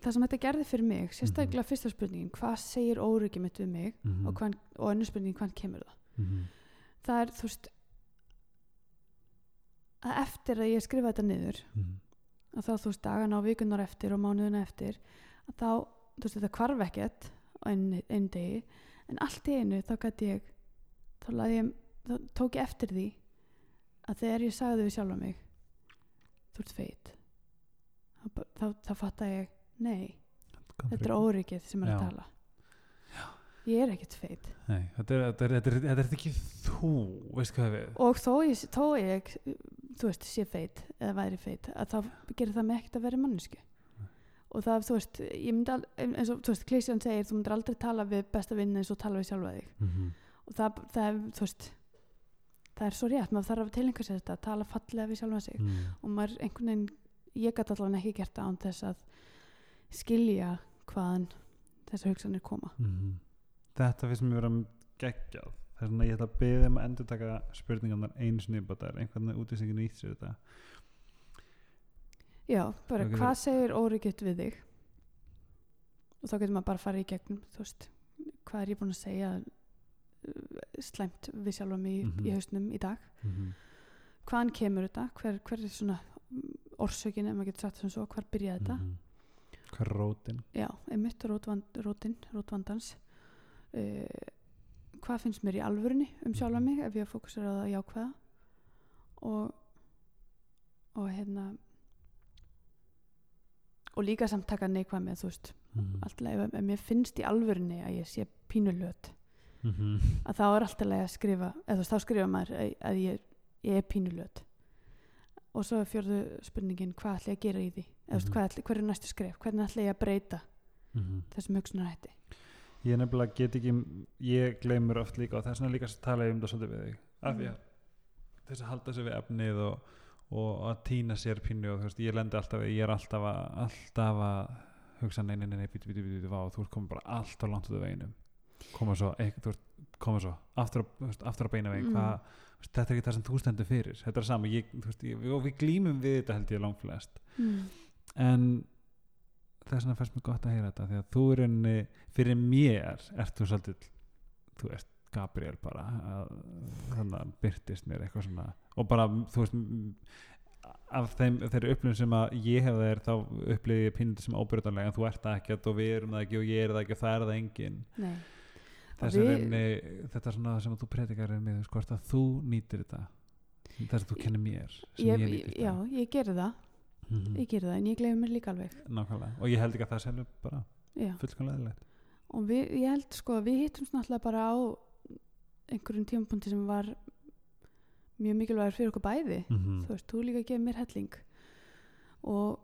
það sem þetta gerði fyrir mig sérstaklega Mhm. fyrsta spurningin hvað segir óryggi mitt við mig Mhm. og, hvan, og önnur spurningin hvaðan kemur það Mhm. það er þú veist að eftir að ég skrifa þetta niður Mhm. að þá þú veist dagana og vikunar eftir og mánuðina eftir að þá, þú veist þetta hvarf ekkert á einn ein degi en allt í einu þá gæti ég þá, ég, þá tók ég eftir því að þegar ég sagði við sjálfa mig þú ert feit. Þá, þá, þá fatta ég nei, þetta er óryggið sem er að Já. tala. Ég er ekkert feit. Nei, þetta er, þetta, er, þetta, er, þetta er ekki þú veist hvað við og þó ég, þó ég þú veist, sé feit eða væri feit að þá gerir það mig ekkert að vera mannesku og það, þú veist, ég myndi al, eins og, þú veist, Klísjan segir, þú myndir aldrei tala við besta vinn eins og tala við sjálfa þig. Mm -hmm. og það, það þú veist það er svo rétt, maður þarf að tilenga sér þetta að tala fallega við sjálfa sig. Mm. og maður einhvern veginn, ég gæti allavega ekki gert án þess að skilja hvaðan þessar hugsanir koma. Mm Þetta finnst mér vera geggjað. Það er svona ég ætla að beða um að endur taka spurningarnar bara það er einhvern veginn út í ekki nýtt sér þetta? Já, bara getur- hvað segir óryggjut við þig? Og þá getur maður bara að fara í gegnum þú veist, hvað er ég búin að segja? uh, slæmt við sjálfa mig í, Mhm. í hausnum í dag mm -hmm. hvaðan kemur þetta, hver, hver er svona orsökin, ef maður getur sagt sem svo hvar byrjaði þetta Mhm. Hvað er rótin? já, einmitt rótvand, rótin, rótvandans uh, hvað finnst mér í alvörunni um sjálfa Mhm. mig ef ég að fókusera á það jákvæða og og hérna og líka samt taka neikvæð með þú veist, Mm allt í lagi ef, ef mér finnst í alvörunni að ég sé pínulöt -hmm. að þá er alltaf leið að skrifa eða þú veist, þá skrifa maður að, að ég, ég er pínulöt. Og svo er fjörðu spurningin hvað ætla ég að gera í því? Eða þú veist, Mhm. hver er næstu skref, hvernig ætla ég að breyta þessum hugsunarhætti? Ég nefnilega get ekki ég gleymur oft líka og þess vegna líka tala ég um það svolítið við þig. Af því Mhm. að þess að halda sér við efnið og, og að týna sér pínu og þú veist, ég lendi alltaf ég er alltaf að, alltaf að hugsa nei, nei, nei, nei, bítu, bítu, bítu, vá, þú ert komin bara alltaf langt út af veginum koma svo, eit, þú ert koma svo aftur, á- aftur að beina veginn. Mm. hvað, þetta er ekki það sem þú stendur fyrir. Þetta er sama, ég, veist, ég, og við glýmum við þetta held ég langflest mm. en þess vegna fannst mér gott að heyra þetta því að þú er enni, fyrir mér ert þú svolítið þú veist, Gabriel bara að, þannig að byrtist mér eitthvað svona. Og bara, þú veist af þeim, þeirri upplifun sem að ég hef þeir þá upplifið ég pínlítið sem óbyrðanlega en þú ert það ekkert og við erum það ekki og ég er það ekki og það er það engin nei við- reyni, þetta er svona sem að þú predikar með, hvort að þú nýtir þetta. Þess að þú kennir mér ég, ég, já, ég gerði það. Mhm. ég gerði það, en ég gleyfi mér líka alveg. Nákvæmlega, og ég held ekki að það selur bara eðlilegt. Og við, ég held sko að við hittum náttúrulega bara á einhverjum tímapunkti sem var mjög mikilvægur fyrir okkur bæði. Mhm. þú veist, þú líka gefið mér helling. Og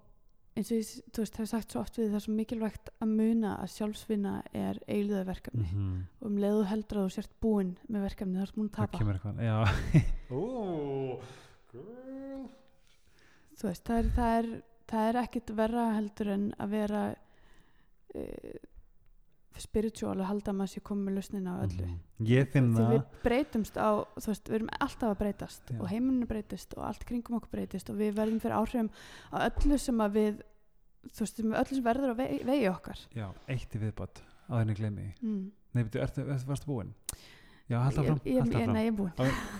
eins og ég, þú veist, hef sagt svo oft við það er svo mikilvægt að muna að sjálfsvinna er eilöða verkefni Mhm. og um leiðu heldur að þú sért búinn með verkefni þá ertu búinn að það tapa kemur eitthvað já Ó, girl. þú veist, það er, það er, það er ekkit verra heldur en að vera uh, spiritual að halda að maður sé komið með lausnina á öllu. Ég finn því það. við breytumst á veist, við erum alltaf að breytast Já. og heiminu breytist og allt kringum okkur breytist og við verðum fyrir áhrifum á öllu sem að við þú veist, öllu sem verður á vegi, vegi okkar. Já, eitt í viðbót á þenni gleymi. Því. mm. nei, betur, ertu, ertu, varstu búinn? Já, halda fram, ég, ég, ég, nei, ég er búin.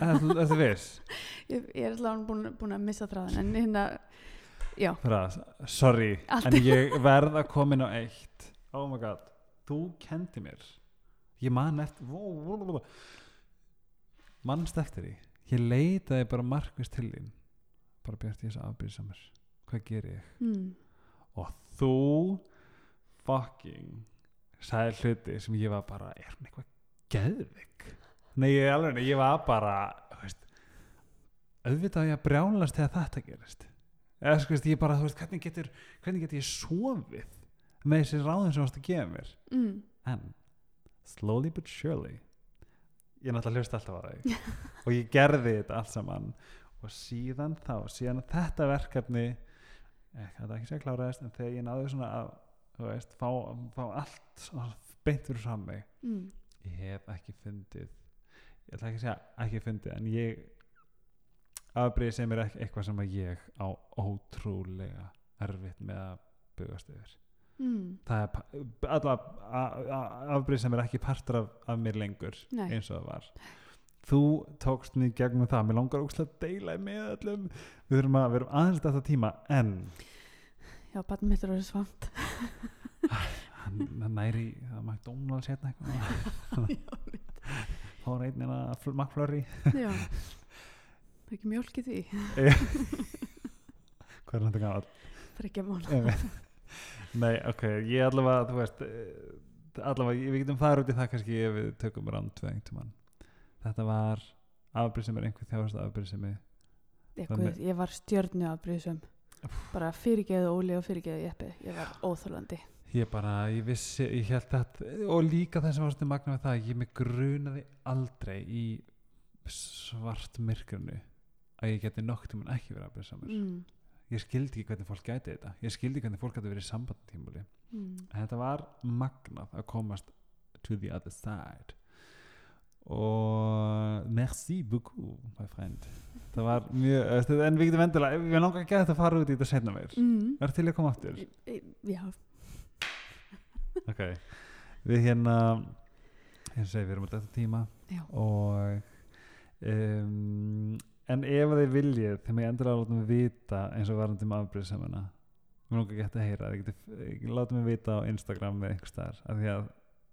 Ertu, ertu viss? Ég, er allavega búin, búin að missa þráðin en hérna, já. Sorry, Allt en ég verð að koma inn á eitt. Oh my god, þú kendi mér. Ég man eftir mannst eftir því? Ég leitaði bara markvist til þín. Bara bjart ég þess að afbyrðisamur hvað ger ég? Mm. og þú fucking sagði hluti sem ég var bara er hún eitthvað geðvik nei ég alveg, ég var bara veist, auðvitað ég að brjálast þegar þetta gerist. Eða sko veist, ég bara, þú veist, hvernig getur hvernig getur ég sofið með þessi ráðum sem þú varst að gefa mér Mm. en slowly but surely ég náttúrulega hlust alltaf á þig og ég gerði þetta allt saman og síðan þá, síðan þetta verkefni ekki, þetta ekki sé kláraðist en þegar ég náði svona að þú veist, fá, fá allt svona beint fyrir fram mig Mm. ég hef ekki fundið ég ætla ekki að segja ekki fundið en ég afbrýði sem er eitthvað sem að ég á ótrúlega erfitt með að bugast yfir Mm. það er allavega afbrýð sem er ekki partur af, af mér lengur Nei. eins og það var. Þú tókst mig gegnum það. Mér langar ógslag að deila með öllum. Við verum, að, verum aðeins þetta tíma en já, barn mitt er orðið svant hann, næri að McDonalds hérna eitthvað. Fá fór einn eina makkflöri já. Er ekki mjólk í því. Hvað er þetta gafall? þryggja mál nei, ok, ég allavega þú veist eh, allavega, við getum farið út í það kannski ef við tökum ránd við einhvern tímann þetta var afbrýð sem er einhver þjáðast Eitthvað, ég var stjörnu af brýðsum bara fyrirgeðu Óli og fyrirgeðu Jeppi ég var óþólandi ég bara, ég vissi, ég held að og líka það sem var svona magna við það ég mig grunaði aldrei í svart myrkrinu að ég geti nokk tímann ekki verið afbrýð samur mm. Ég skildi ekki hvernig fólk gæti þetta. Ég skildi ekki hvernig fólk gæti verið í sambandtímuli Mm. en þetta var magnað að komast to the other side. Og merci beaucoup my friend. Það var mjög, eh, en við getum endilega við langar ekki að þetta fara út í þetta setna meir. Mm. er til að koma aftur? Já, ok, við hérna hérna segir við erum þetta tíma. Já, og um, en ef þið viljið þegar mig endilega láta mig vita eins og varandi með afbrýðsamuna mér langar ekki að heyra þið getið láta mig vita á Instagram með einhver staðar af því að,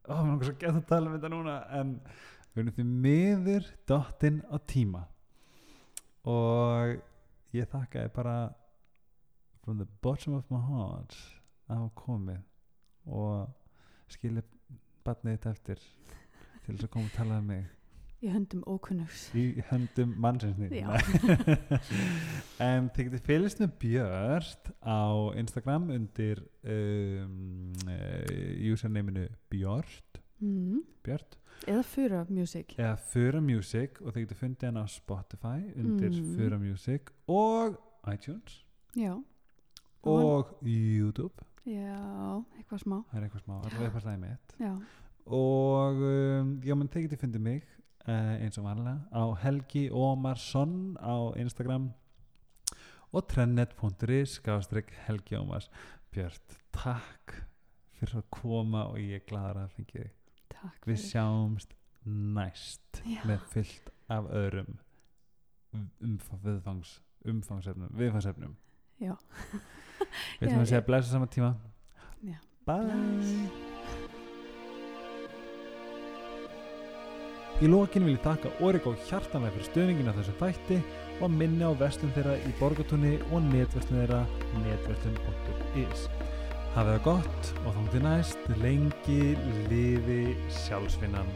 ó, mér langar svo að geta að tala um þetta núna. En við erum því miður dottinn á tíma. Og ég þakka þið bara from the bottom of my heart að hafa komið og skilja batnið þitt eftir til þess að koma að tala um mig í höndum ókunnugs. Í höndum mannsinsni en þið getið fylgst með Björn á Instagram undir um, uh, usernameinu Björn mm. Björn eða Fura Music. Eða Fura Music og þið getið fundið hann á Spotify undir Mm. Fura Music og iTunes. Já, og YouTube. Já, eitthvað smá. Það er eitthvað smá, allavega eitthvað slæmi mitt. Já, og um, já, menn þið getið fundið mig eins og vanlega á Helgi Ómarsson á Instagram og trennet.is skástrík Helgi Ómars. Björn, takk fyrir að koma og ég er gladur að fengi þig. Takk við sjáumst næst Já. með fullt af öðrum umf- viðfangs umfangsefnum, viðfangsefnum. Já, við ætlum að segja blessa saman tíma. Já. bye Í lókin vil ég taka Origo hjartanlega fyrir stöðningina þessu þætti og minni á vestlum þeirra í borgatunni og netverslun þeirra netverslun.is Hafið það gott og þóng til næst. Lengi lifi sjálfsvinnan.